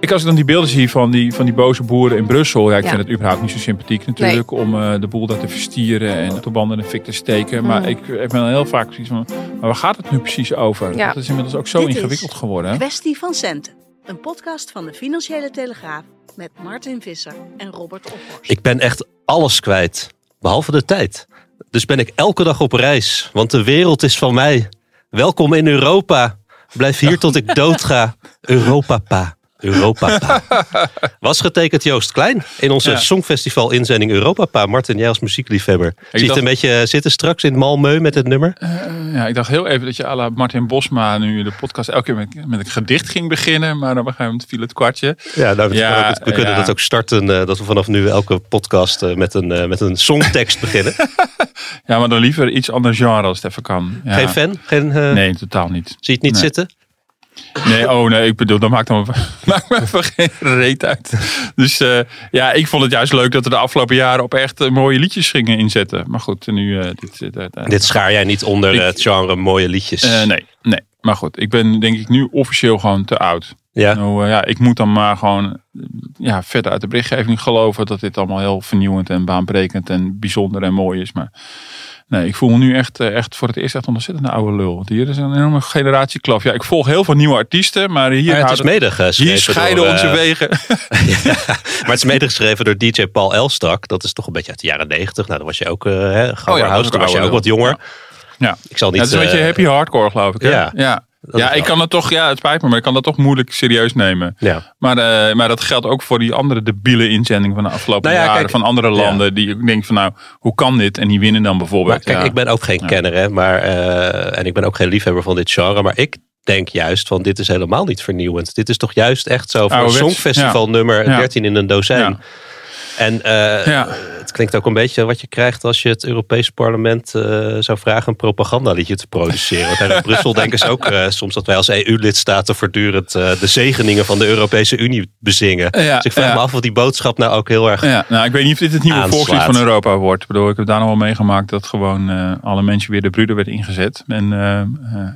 Ik als ik dan die beelden zie van die, van die boze boeren in Brussel. Ja, ik Ja. vind het überhaupt niet zo sympathiek natuurlijk. Om eh, de boel daar te verstieren en de banden in de fik te steken. Maar Mhm. ik, ik ben dan heel vaak zoiets van, maar waar gaat het nu precies over? Ja. Dat is inmiddels ook zo Dit is ingewikkeld geworden. hè? Kwestie van centen. Een podcast van de Financiële Telegraaf met Martin Visser en Robert Ophorst. Ik ben echt alles kwijt, behalve de tijd. Dus ben ik elke dag op reis, want de wereld is van mij. Welkom in Europa. Blijf hier tot ik doodga. Europa pa. Europa pa. Was getekend Joost Klein in onze Ja. Songfestival inzending Europa pa. Martin, jij als muziekliefhebber. Zie je het dacht- een beetje zitten straks in Malmö met het nummer? Eh, ja, ik dacht heel even dat je à la Martin Bosma nu de podcast elke keer met, met een gedicht ging beginnen. Maar op een gegeven moment viel het kwartje. Ja, nou, we, Ja, we kunnen ja. dat ook starten. eh, dat we vanaf nu elke podcast eh, met, een, eh, met een songtekst beginnen. Ja, maar dan liever iets ander genre als het even kan. Geen fan? Geen, eh, Nee, totaal niet. Zie je het niet Nee. zitten? Nee, oh nee, ik bedoel, dat maakt, dan, maakt me even geen reet uit. Dus eh, ja, ik vond het juist leuk dat we de afgelopen jaren op echt eh, mooie liedjes gingen inzetten. Maar goed, nu... eh, dit, dit, Dit schaar jij niet onder Ik- het genre mooie liedjes. nee, nee. Maar goed, ik ben denk ik nu officieel gewoon te oud. ja. Nou, ja, ik moet dan maar gewoon ja, verder uit de berichtgeving geloven dat dit allemaal heel vernieuwend en baanbrekend en bijzonder en mooi is. Maar nee, ik voel me nu echt, eh, echt voor het eerst echt ontzettend oude lul. Want hier is een enorme generatiekloof. Ja, ik volg heel veel nieuwe artiesten, maar hier, Maar het is medegeschreven hier scheiden door, onze eh, wegen. Maar het is medegeschreven door DJ Paul Elstak. Dat is toch een beetje uit de jaren negentig. Nou, dan was je ook, eh hè, Oh ja, was je ook wat jonger. Ja. Ik zal Ja, niet... het is een beetje happy hardcore, geloof ik. Hè? ja. ja. Dat Ja, ik kan het toch, ja, het spijt me, maar ik kan dat toch moeilijk serieus nemen. Ja. Maar, eh, maar dat geldt ook voor die andere debiele inzending van de afgelopen Nou ja, jaren kijk, van andere ja. landen. Die ik denk van nou, hoe kan dit? En die winnen dan Maar bijvoorbeeld. kijk, ja. ik ben ook geen kenner, hè, maar, eh, en ik ben ook geen liefhebber van dit genre. Maar ik denk juist van, dit is helemaal niet vernieuwend. Dit is toch juist echt zo van een Ouderwets, songfestival nummer Ja. 13 in een dozijn. En eh, Ja. het klinkt ook een beetje wat je krijgt als je het Europese parlement eh, zou vragen een propagandaliedje te produceren. Want in Brussel denken ze ook eh, soms dat wij als EU-lidstaten voortdurend de zegeningen van de Europese Unie bezingen. Ja, dus ik vraag ja. me af of die boodschap nou ook heel erg... Ja, nou, ik weet niet of dit het nieuwe volkslied van Europa wordt. Ik bedoel, ik heb daar nog wel meegemaakt dat gewoon alle mensen weer de brüder werd ingezet. En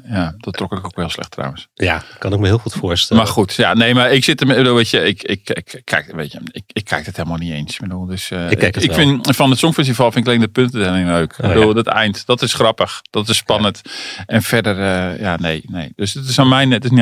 ja, dat trok ik ook wel slecht trouwens. Ja, kan ik me heel goed voorstellen. Maar goed, ja, nee, maar ik zit er, weet je, ik, ik, ik, kijk, weet je, ik, ik kijk het helemaal niet eens. Ik bedoel, dus, eh, Ik vind van het Songfestival vind ik alleen de puntentelling leuk. Oh, ik bedoel, ja. dat eind, dat is grappig, dat is spannend. En verder, eh, ja, nee, nee. Dus het is aan mij, het is, niet,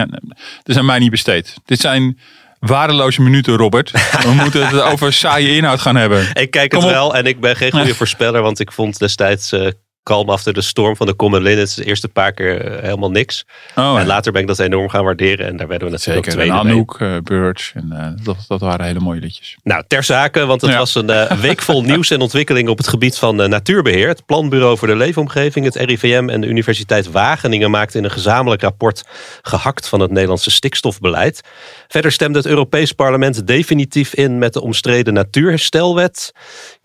het is aan mij niet besteed. Dit zijn waardeloze minuten, Robert. We moeten het over saaie inhoud gaan hebben. Ik kijk Kom het op. wel en ik ben geen goede voorspeller, want ik vond destijds eh Kalm After de Storm van de Common Linnets de eerste paar keer eh, helemaal niks. Oh, En later ben ik dat enorm gaan waarderen en daar werden we natuurlijk Zeker, ook tweede. Anouk, Birch, en, eh, dat, dat waren hele mooie liedjes. Nou, ter zake, want het Ja. was een week vol nieuws en ontwikkeling op het gebied van eh, natuurbeheer. Het Planbureau voor de Leefomgeving, het RIVM en de Universiteit Wageningen maakten in een gezamenlijk rapport gehakt van het Nederlandse stikstofbeleid. Verder stemde het Europees Parlement definitief in met de omstreden Natuurherstelwet.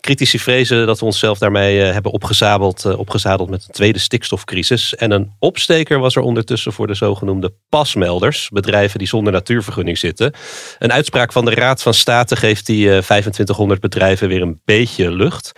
Critici vrezen dat we onszelf daarmee eh, hebben opgezadeld, eh, opgezadeld met een tweede stikstofcrisis. En een opsteker was er ondertussen voor de zogenoemde pasmelders, bedrijven die zonder natuurvergunning zitten. Een uitspraak van de Raad van State geeft die eh, 2500 bedrijven weer een beetje lucht.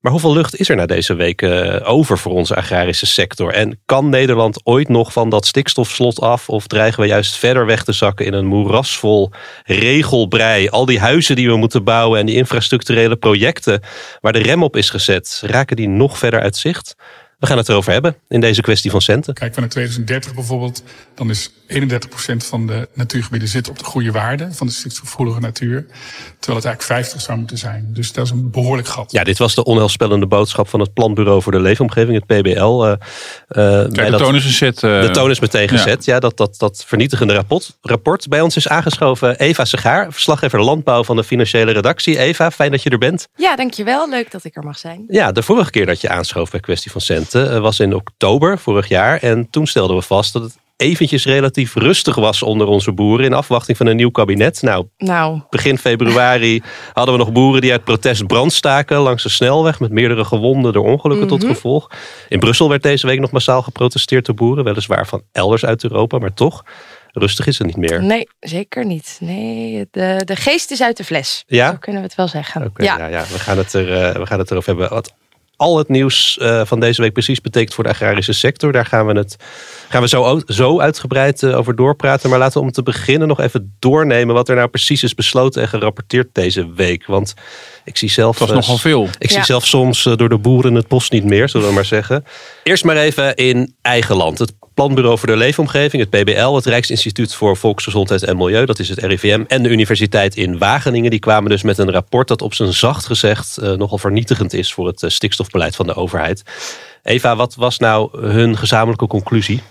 Maar hoeveel lucht is er na deze week eh, over voor onze agrarische sector? En kan Nederland ooit nog van dat stikstofslot af? Of dreigen we juist verder weg te zakken in een moerasvol regelbrei? Al die huizen die we moeten bouwen en die infrastructurele projecten waar de rem op is gezet, raken die nog verder uit zicht? We gaan het erover hebben in deze kwestie van centen. Kijk we naar 2030 bijvoorbeeld, dan is 31% van de natuurgebieden zit op de goede waarde van de stikstofgevoelige natuur. Terwijl het eigenlijk 50 zou moeten zijn. Dus dat is een behoorlijk gat. Ja, dit was de onheilspellende boodschap van het Planbureau voor de Leefomgeving, het PBL. Uh, Kijk, de dat, toon is gezet. Uh, de toon is meteen gezet. Ja, dat, dat, dat vernietigende rapport, rapport. Bij ons is aangeschoven Eva Segaar, verslaggever landbouw van de financiële redactie. Eva, fijn dat je er bent. Ja, dankjewel. Leuk dat ik er mag zijn. Ja, de vorige keer dat je aanschoof bij kwestie van centen was in oktober vorig jaar. En toen stelden we vast dat het eventjes relatief rustig was onder onze boeren in afwachting van een nieuw kabinet. Nou, nou. begin februari hadden we nog boeren die uit protest brand staken langs de snelweg met meerdere gewonden door ongelukken tot Mhm. gevolg. In Brussel werd deze week nog massaal geprotesteerd door boeren, weliswaar van elders uit Europa, maar toch. Rustig is het niet meer. Nee, zeker niet. Nee, de, de geest is uit de fles. Ja? Zo kunnen we het wel zeggen. Ja. Ja, we, gaan het er, uh, we gaan het erover hebben. Wat al het nieuws uh, van deze week precies betekent voor de agrarische sector. Daar gaan we het gaan we zo, zo uitgebreid uh, over doorpraten. Maar laten we om te beginnen nog even doornemen wat er nou precies is besloten en gerapporteerd deze week. Want ik zie zelf. Het was nogal veel. Ik ja. zie zelf soms uh, door de boeren het bos niet meer, zullen we maar zeggen. Eerst maar even in eigen land. Het Planbureau voor de Leefomgeving, het PBL, het Rijksinstituut voor Volksgezondheid en Milieu, dat is het RIVM, en de Universiteit in Wageningen, die kwamen dus met een rapport dat op zijn zacht gezegd uh, nogal vernietigend is voor het uh, stikstofbeleid van de overheid. Eva, wat was nou hun gezamenlijke conclusie?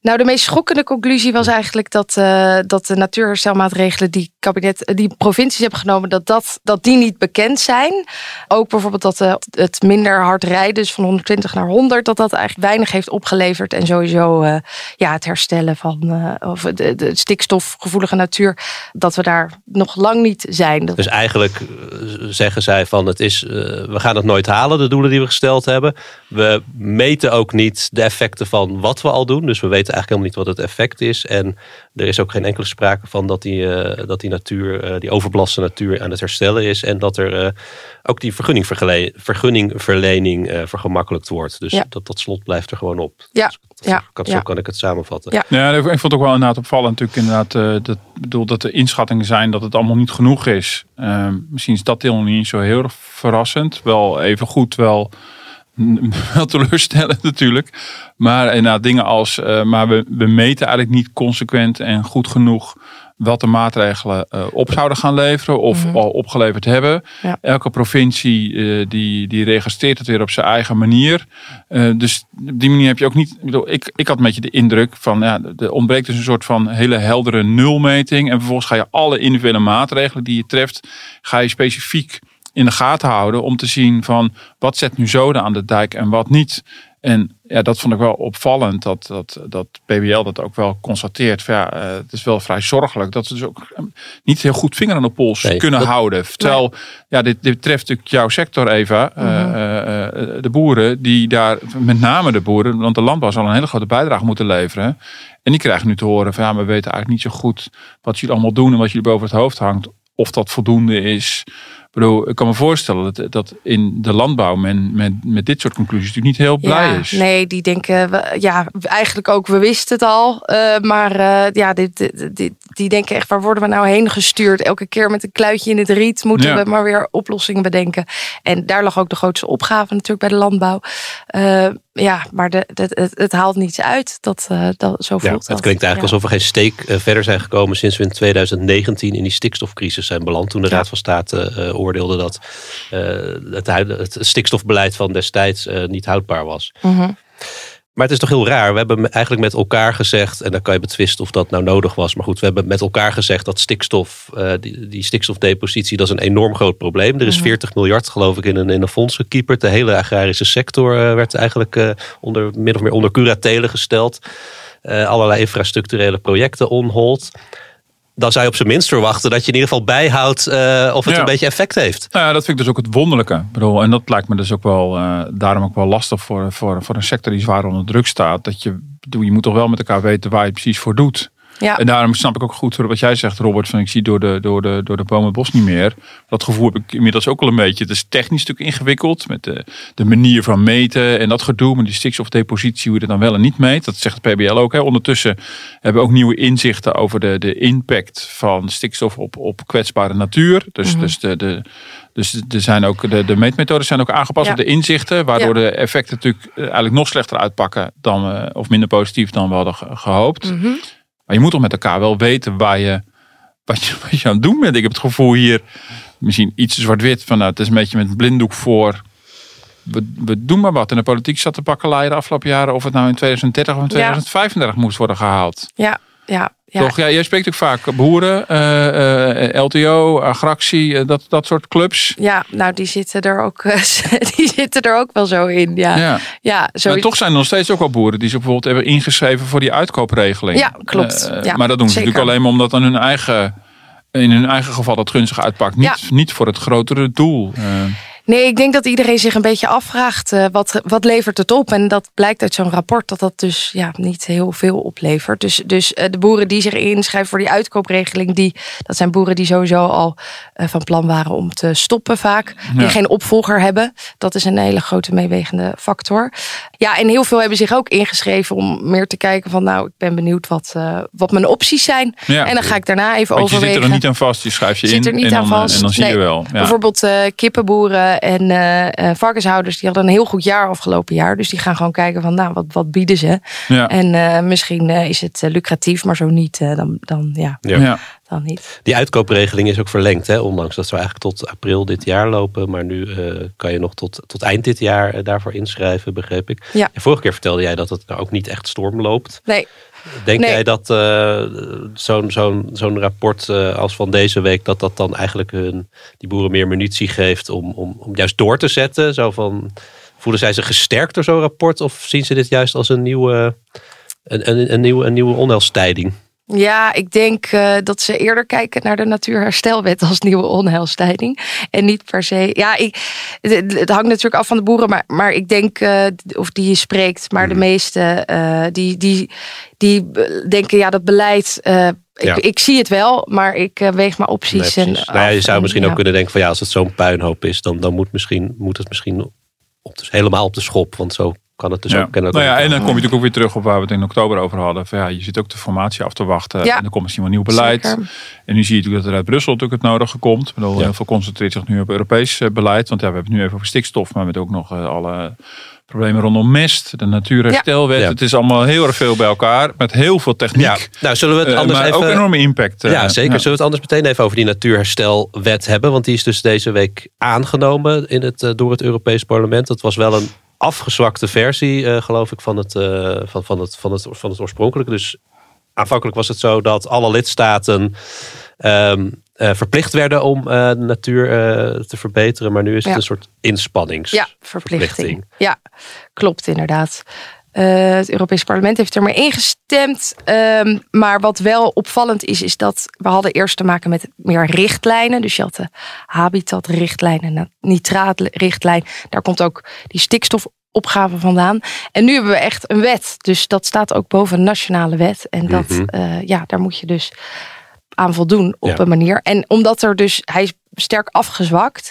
Nou, de meest schokkende conclusie was eigenlijk dat, uh, dat de natuurherstelmaatregelen die, kabinet, die provincies hebben genomen, dat, dat, dat die niet bekend zijn. Ook bijvoorbeeld dat uh, het minder hard rijden, dus van 120 naar 100, dat dat eigenlijk weinig heeft opgeleverd. En sowieso uh, ja, het herstellen van of de, de, stikstofgevoelige natuur, dat we daar nog lang niet zijn. Dus eigenlijk zeggen zij van het is, we gaan het nooit halen, de doelen die we gesteld hebben. We meten ook niet de effecten van wat we al doen. Dus we weten eigenlijk helemaal niet wat het effect is. En er is ook geen enkele sprake van dat die, uh, dat die natuur, uh, die overbelaste natuur aan het herstellen is. En dat er uh, ook die vergunningverlening vergemakkelijkt wordt. Dus ja. dat, dat slot blijft er gewoon op. Ja. Dus, ja. Kan, zo ja. kan ik het samenvatten. Ja. ja, ik vond het ook wel inderdaad opvallend. Natuurlijk inderdaad, dat, bedoel, dat er inschattingen zijn dat het allemaal niet genoeg is. misschien is dat deel niet zo heel erg verrassend. Wel even goed, wel wel teleurstellend natuurlijk. Maar inderdaad dingen als, uh, maar we, we meten eigenlijk niet consequent en goed genoeg wat de maatregelen uh, op zouden gaan leveren of Mhm. mm -hmm. al opgeleverd hebben. Ja. Elke provincie uh, die, die registreert het weer op zijn eigen manier. dus op die manier heb je ook niet. Ik, bedoel, ik, ik had een beetje de indruk van ja, er ontbreekt dus een soort van hele heldere nulmeting. En vervolgens ga je alle individuele maatregelen die je treft, ga je specifiek in de gaten houden om te zien van wat zet nu zoden aan de dijk en wat niet. En ja, dat vond ik wel opvallend dat, dat, dat PBL dat ook wel constateert. Van, ja, uh, het is wel vrij zorgelijk dat ze dus ook niet heel goed vinger aan de pols nee, kunnen dat, houden. Terwijl, nee. ja, dit, dit betreft natuurlijk jouw sector, Eva. Uh, uh, de boeren die daar, met name de boeren, want de landbouw zal een hele grote bijdrage moeten leveren. En die krijgen nu te horen van ja, we weten eigenlijk niet zo goed wat jullie allemaal doen en wat jullie boven het hoofd hangt. Of dat voldoende is. Ik bedoel, ik kan me voorstellen dat, dat in de landbouw men met, met dit soort conclusies natuurlijk niet heel blij ja, is. Nee, die denken, we, ja, eigenlijk ook, we wisten het al. Uh, maar uh, ja, dit, dit, dit, die denken echt, waar worden we nou heen gestuurd? Elke keer met een kluitje in het riet moeten ja. we maar weer oplossingen bedenken. En daar lag ook de grootste opgave natuurlijk bij de landbouw. Uh, ja, maar de, de, het, het, haalt niets uit. Dat, dat, zo voelt ja, dat. Het klinkt eigenlijk ja. alsof we geen steek verder zijn gekomen sinds we in 2019 in die stikstofcrisis zijn beland. Toen de Raad van State oordeelde dat het, het, stikstofbeleid van destijds niet houdbaar was. Mm -hmm. Maar het is toch heel raar. We hebben eigenlijk met elkaar gezegd, en dan kan je betwisten of dat nou nodig was. Maar goed, we hebben met elkaar gezegd dat stikstof, uh, die, die, stikstofdepositie, dat is een enorm groot probleem. Er is 40 miljard, geloof ik, in een, in een fonds gekieperd. De hele agrarische sector uh, werd eigenlijk uh, onder, min of meer onder curatele gesteld. allerlei infrastructurele projecten on hold dan zou je op zijn minst verwachten dat je in ieder geval bijhoudt uh, of het ja. een beetje effect heeft. Nou ja, dat vind ik dus ook het wonderlijke. Ik bedoel, en dat lijkt me dus ook wel, uh, daarom ook wel lastig voor, voor, voor een sector die zwaar onder druk staat. Dat je, je moet toch wel met elkaar weten waar je precies voor doet. Ja. En daarom snap ik ook goed wat jij zegt, Robert. Van ik zie door de, door, de, door de bomen het bos niet meer. Dat gevoel heb ik inmiddels ook al een beetje. Het is technisch natuurlijk ingewikkeld. Met de, de manier van meten en dat gedoe. Met die stikstofdepositie, hoe je dat dan wel en niet meet. Dat zegt het PBL ook. Hè. Ondertussen hebben we ook nieuwe inzichten over de, de impact van stikstof op, op kwetsbare natuur. Dus, Mhm. dus de, de, Dus er zijn ook, de, de meetmethoden zijn ook aangepast Ja. op de inzichten. Waardoor Ja. de effecten natuurlijk eh, eigenlijk nog slechter uitpakken. Dan, of minder positief dan we hadden ge- gehoopt. Mhm. Maar je moet toch met elkaar wel weten waar je, wat, je, wat je aan het doen bent. Ik heb het gevoel hier, misschien iets zwart-wit. Van nou, het is een beetje met een blinddoek voor. We, we doen maar wat. En de politiek zat te pakken de afgelopen jaren. Of het nou in 2030 of in 2035 moest worden gehaald. Ja, ja, ja. Toch? Ja, jij spreekt ook vaak boeren, eh, eh, LTO, agractie, eh, dat, dat soort clubs. Ja, nou die zitten er ook, die zitten er ook wel zo in. Ja, ja, Ja. zo Maar toch zijn er nog steeds ook wel boeren die zich bijvoorbeeld hebben ingeschreven voor die uitkoopregeling. Ja, klopt. Ja, maar dat doen ze zeker. natuurlijk alleen maar omdat dan hun eigen, in hun eigen geval dat gunstig uitpakt. Niet, niet voor het grotere doel. Nee, ik denk dat iedereen zich een beetje afvraagt eh, wat, wat levert het op. En dat blijkt uit zo'n rapport dat dat dus ja, niet heel veel oplevert. Dus, dus eh, de boeren die zich inschrijven voor die uitkoopregeling, die, dat zijn boeren die sowieso al eh, van plan waren om te stoppen vaak. Die geen opvolger hebben. Dat is een hele grote meewegende factor. Ja, en heel veel hebben zich ook ingeschreven om meer te kijken van nou, ik ben benieuwd wat, wat mijn opties zijn. ja. En dan ga ik daarna even Want je overwegen. zit er niet aan vast, je schrijft je Zit in er niet en, aan dan, vast. en dan zie Nee. je wel. Ja. Bijvoorbeeld kippenboeren en eh, eh, varkenshouders, die hadden een heel goed jaar afgelopen jaar. Dus die gaan gewoon kijken van, nou, wat, wat bieden ze? Ja. En eh, misschien eh, is het lucratief, maar zo niet, eh, dan, dan, ja, Ja. Ja. dan niet. Die uitkoopregeling is ook verlengd, hè? ondanks dat ze eigenlijk tot april dit jaar lopen. Maar nu eh, kan je nog tot, tot eind dit jaar daarvoor inschrijven, begreep ik. Ja. En vorige keer vertelde jij dat het nou ook niet echt storm loopt. Nee, Denk Nee. jij dat eh, zo'n zo'n zo'n rapport eh, als van deze week, dat dat dan eigenlijk hun, die boeren meer munitie geeft om, om, om juist door te zetten? Zo van, voelen zij zich gesterkt door zo'n rapport? Of zien ze dit juist als een nieuwe, een, een, een nieuwe, een nieuwe onheilstijding? Ja, ik denk eh, dat ze eerder kijken naar de Natuurherstelwet als nieuwe onheilstijding. En niet per se. Ja, ik, het, het hangt natuurlijk af van de boeren, maar, maar ik denk, eh, of die je spreekt, maar de meeste eh, die, die, die denken, ja, dat beleid. Ja. ik, ik zie het wel, maar ik weeg mijn opties. Nee, en nou ja, je zou en- misschien ja. ook kunnen denken van ja, als het zo'n puinhoop is, dan, dan moet, misschien, moet het misschien op de, helemaal op de schop. Want zo kan het dus Ja. ook kennelijk. Nou ja, en dan kom je natuurlijk ook weer terug op waar we het in oktober over hadden. Van ja, je zit ook de formatie af te wachten. Ja. En er komt misschien wel nieuw beleid. Zeker. En nu zie je natuurlijk dat er uit Brussel natuurlijk het nodige komt. Ik bedoel, Ja. Heel veel concentreert zich nu op Europees eh, beleid. Want ja, we hebben het nu even over stikstof. Maar met ook nog eh, alle problemen rondom mest. De natuurherstelwet. Ja. Het is allemaal heel erg veel bij elkaar. Met heel veel techniek. Ja, nou zullen we het Eh, anders maar even... ook enorme impact. Ja, zeker. ja. Zullen we het anders meteen even over die natuurherstelwet hebben? Want die is dus deze week aangenomen in het, door het Europees Parlement. Dat was wel een afgezwakte versie, eh, geloof ik, van het, eh, van, van, het, van, het, van het oorspronkelijke. Dus aanvankelijk was het zo dat alle lidstaten ehm, eh, verplicht werden om de natuur te verbeteren. Maar nu is het Ja. een soort inspanningsverplichting. Ja, verplichting. Ja, klopt inderdaad. Eh, het Europees Parlement heeft ermee ingestemd. Ehm, maar wat wel opvallend is, is dat we hadden eerst te maken met meer richtlijnen. Dus je had de habitatrichtlijn en de nitraatrichtlijn. Daar komt ook die stikstofopgave vandaan. En nu hebben we echt een wet. Dus dat staat ook boven een nationale wet. En dat, Mhm. eh, ja, daar moet je dus aan voldoen op Ja. een manier. En omdat er dus, hij is sterk afgezwakt.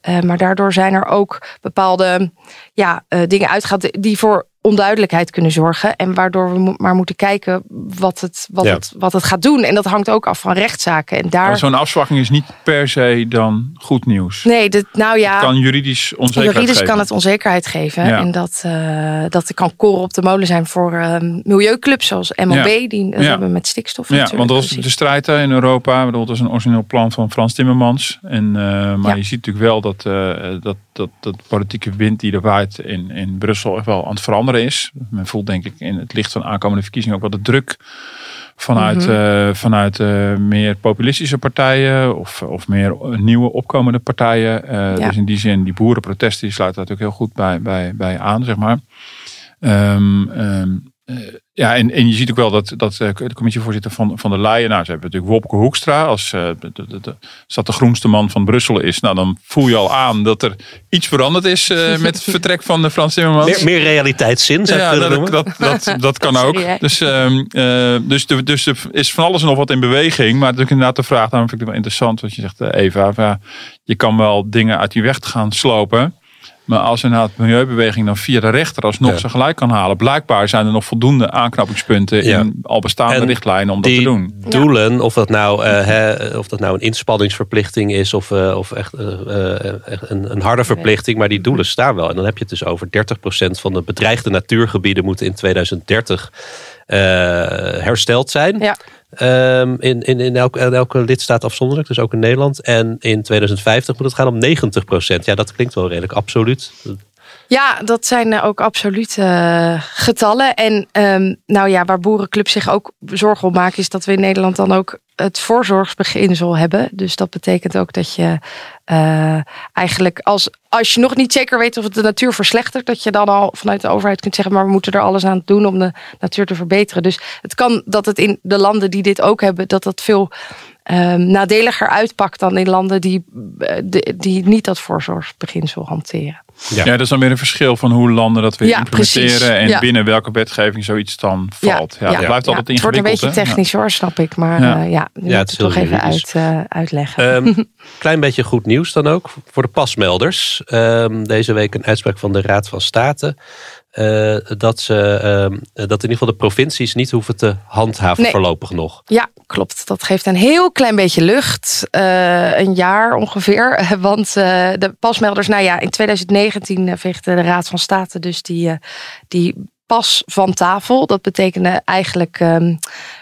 eh, maar daardoor zijn er ook bepaalde ja, dingen uitgehaald die voor onduidelijkheid kunnen zorgen. En waardoor we maar moeten kijken wat het, wat, Ja. het, wat het gaat doen. En dat hangt ook af van rechtszaken. En daar. Maar zo'n afzwakking is niet per se dan goed nieuws. Nee, dit, nou ja. kan juridisch onzekerheid Juridisch geven. kan het onzekerheid geven. Ja. En dat, eh, dat kan koren op de molen zijn voor eh, milieuclubs zoals MLB. Ja. Die dat Ja. hebben met stikstof Ja, want dat was gezien. de strijd in Europa. Dat is een origineel plan van Frans Timmermans. En, eh, maar Ja. je ziet natuurlijk wel dat, eh, dat, dat, dat de politieke wind die er waait in, in Brussel echt wel aan het veranderen is. Men voelt denk ik in het licht van aankomende verkiezingen ook wel de druk vanuit, Mhm. eh, vanuit eh, meer populistische partijen of, of meer nieuwe opkomende partijen. Eh, Ja. Dus in die zin, die boerenprotesten die sluiten daar natuurlijk heel goed bij, bij, bij aan, zeg maar. Eh, ja, en, en je ziet ook wel dat, dat eh, de commissievoorzitter van, van de Leyen, nou, ze hebben natuurlijk Wopke Hoekstra, als, eh, de, de, de- als dat de groenste man van Brussel is, nou, dan voel je al aan dat er iets veranderd is eh, met het vertrek van de Frans Timmermans. Meer, meer realiteitszin zou je Ja, dat, dat, dat, dat kan ook. Dus, ehm, eh, dus, de, dus er is van alles en nog wat in beweging. Maar natuurlijk inderdaad de vraag, daarom vind ik het wel interessant wat je zegt, eh, Eva. je kan wel dingen uit die weg gaan slopen. Maar als inderdaad de milieubeweging dan via de rechter alsnog Ja. zijn gelijk kan halen. Blijkbaar zijn er nog voldoende aanknopingspunten Ja. in al bestaande En richtlijnen om dat te doen. doelen, of dat nou, eh, hè, of dat nou een inspanningsverplichting is of, eh, of echt eh, echt een, een harde verplichting, maar die doelen staan wel. En dan heb je het dus over 30% van de bedreigde natuurgebieden moeten in 2030 eh, hersteld zijn. Ja. Ehm, in, in, in, elke, elke lidstaat afzonderlijk, dus ook in Nederland. En in 2050 moet het gaan om 90%. Ja, dat klinkt wel redelijk absoluut. Ja, dat zijn eh, ook absoluut eh, getallen. En ehm, nou ja, waar boerenclubs zich ook zorgen om maken, is dat we in Nederland dan ook het voorzorgsbeginsel hebben. Dus dat betekent ook dat je eh, eigenlijk als, als je nog niet zeker weet of het de natuur verslechtert, dat je dan al vanuit de overheid kunt zeggen, maar we moeten er alles aan doen om de natuur te verbeteren. Dus het kan dat het in de landen die dit ook hebben, dat dat veel ehm, nadeliger uitpakt dan in landen die, eh, de- die niet dat voorzorgsbeginsel hanteren. Ja. dat is dan weer een verschil van hoe landen dat weer Ja, implementeren. precies. En Ja. binnen welke wetgeving zoiets dan valt. Ja, dat blijft altijd Het wordt een ingewikkeld. beetje hè? technisch hoor, snap ik. Maar Ja. ja, ja nu Ja, moet het ik is toch even uit, eh, uitleggen. Ehm klein beetje goed nieuws dan ook voor de pasmelders. Ehm, deze week een uitspraak van de Raad van State. Eh, dat, ze, ehm, dat in ieder geval de provincies niet hoeven te handhaven Nee. voorlopig nog. Ja, klopt. Dat geeft een heel klein beetje lucht. Eh, een jaar ongeveer. Want eh, de pasmelders, nou ja, in 2019 eh, veegde de Raad van State dus die, eh, die pas van tafel. Dat betekende eigenlijk ehm,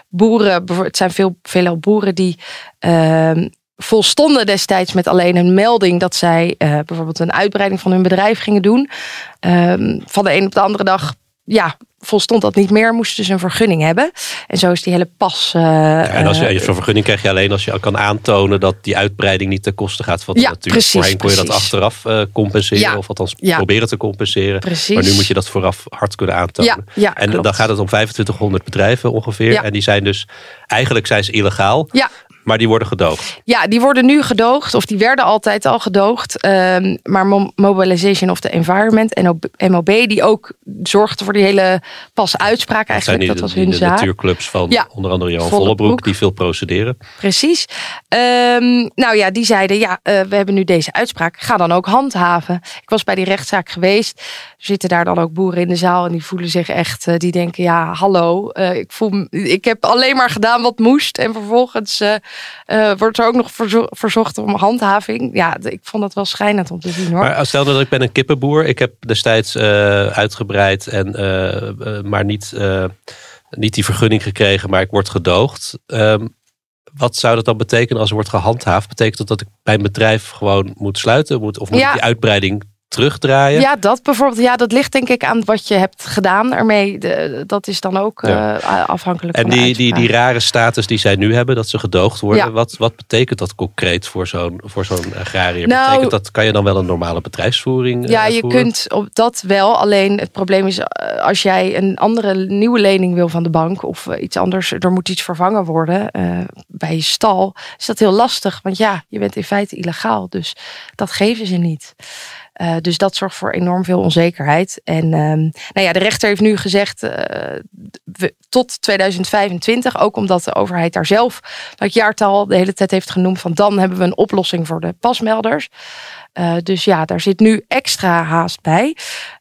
boeren, het zijn veel, veelal boeren die ehm, volstonden destijds met alleen een melding dat zij eh, bijvoorbeeld een uitbreiding van hun bedrijf gingen doen. Ehm, van de een op de andere dag, ja, volstond dat niet meer, moesten ze een vergunning hebben. En zo is die hele pas. eh, en als je, eh, zo'n vergunning krijg je alleen als je kan aantonen dat die uitbreiding niet ten koste gaat van de Ja, natuur. precies, Voorheen kon je dat achteraf compenseren, Ja. of althans Ja. proberen te compenseren. Precies. Maar nu moet je dat vooraf hard kunnen aantonen. Ja, ja en klopt. dan gaat het om 2500 bedrijven ongeveer. Ja. En die zijn dus, eigenlijk zijn ze illegaal, Ja, maar die worden gedoogd. Ja, die worden nu gedoogd, of die werden altijd al gedoogd. Ehm, maar Mo- Mobilization of the Environment, NOB, MOB, die ook zorgde voor die hele pas uitspraak Dat zijn eigenlijk. die, Dat was hun de zaak. natuurclubs van Ja. onder andere Johan Vollebroek. Vollebroek, die veel procederen. Precies. Ehm, nou ja, die zeiden, ja, eh, we hebben nu deze uitspraak. Ga dan ook handhaven. Ik was bij die rechtszaak geweest. Er zitten daar dan ook boeren in de zaal en die voelen zich echt, eh, die denken, ja, hallo, eh, ik, voel, ik heb alleen maar gedaan wat moest. En vervolgens eh, wordt er ook nog verzo- verzocht om handhaving. Ja, ik vond dat wel schijnend om te zien hoor. Maar eh, stel dat ik ben een kippenboer. Ik heb destijds eh, uitgebreid, en, maar niet, niet die vergunning gekregen, maar ik word gedoogd. Ehm, wat zou dat dan betekenen als er wordt gehandhaafd? Betekent dat dat ik mijn bedrijf gewoon moet sluiten? Moet, of moet Ja. ik die uitbreiding terugdraaien? Ja, dat bijvoorbeeld. Ja, dat ligt denk ik aan wat je hebt gedaan ermee. De- dat is dan ook Ja. eh, afhankelijk En van die, die, die rare status die zij nu hebben, dat ze gedoogd worden. Ja. Wat, wat betekent dat concreet voor zo'n voor zo'n agrariër? Nou- betekent dat, kan je dan wel een normale bedrijfsvoering Ja, eh, je voeren? kunt op dat wel. Alleen het probleem is eh, als jij een andere nieuwe lening wil van de bank of iets anders, er moet iets vervangen worden bij je stal, is dat heel lastig. Want ja, je bent in feite illegaal, dus dat geven ze niet. Eh, dus dat zorgt voor enorm veel onzekerheid. En ehm, nou ja, de rechter heeft nu gezegd eh, we- tot 2025, ook omdat de overheid daar zelf dat jaartal de hele tijd heeft genoemd van dan hebben we een oplossing voor de pasmelders. Eh, dus ja, daar zit nu extra haast bij.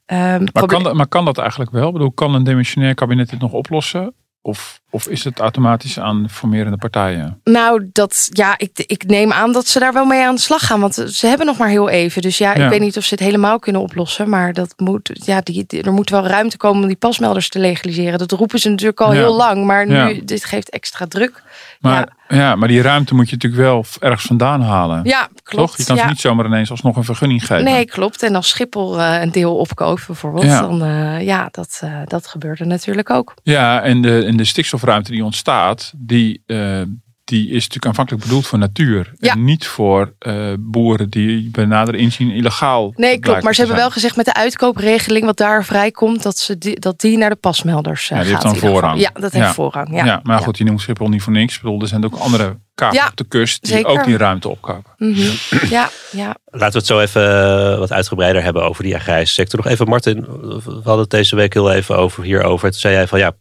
Ehm, Maar kan, dat, maar kan dat eigenlijk wel? Ik bedoel, kan een demissionair kabinet dit nog oplossen? Of, of is het automatisch aan formerende partijen? Nou, dat, ja, ik, ik neem aan dat ze daar wel mee aan de slag gaan. Want ze hebben nog maar heel even. Dus ja, Ja. ik weet niet of ze het helemaal kunnen oplossen. Maar dat moet, ja, die, er moet wel ruimte komen om die pasmelders te legaliseren. Dat roepen ze natuurlijk al Ja. heel lang. Maar nu, Ja. dit geeft extra druk. Maar, ja. maar die ruimte moet je natuurlijk wel ergens vandaan halen. Ja, klopt. Toch? Je kan ze niet zomaar ineens alsnog een vergunning geven. Nee, klopt. En als Schiphol eh, een deel opkoopt bijvoorbeeld, Ja. dan uh, ja, dat, uh, dat gebeurde natuurlijk ook. Ja, en de, en de stikstofruimte die ontstaat, die, uh, die is natuurlijk aanvankelijk bedoeld voor natuur. Ja. En niet voor uh, boeren die bij nader inzien illegaal. Nee, klopt. Maar ze hebben wel gezegd met de uitkoopregeling wat daar vrijkomt, dat, ze die, dat die naar de pasmelders uh, ja, die gaat. heeft dan voorrang. Ja, dat heeft voorrang. Ja. ja maar goed, je noemt Schiphol niet voor niks. Ik bedoel, er zijn ook andere kapen Ja, op de kust die zeker. ook die ruimte opkopen. Mm -hmm. Ja, ja. Laten we het zo even wat uitgebreider hebben over die agrarische sector. Nog even, Martin, we hadden het deze week heel even over hierover. Toen zei jij van ja,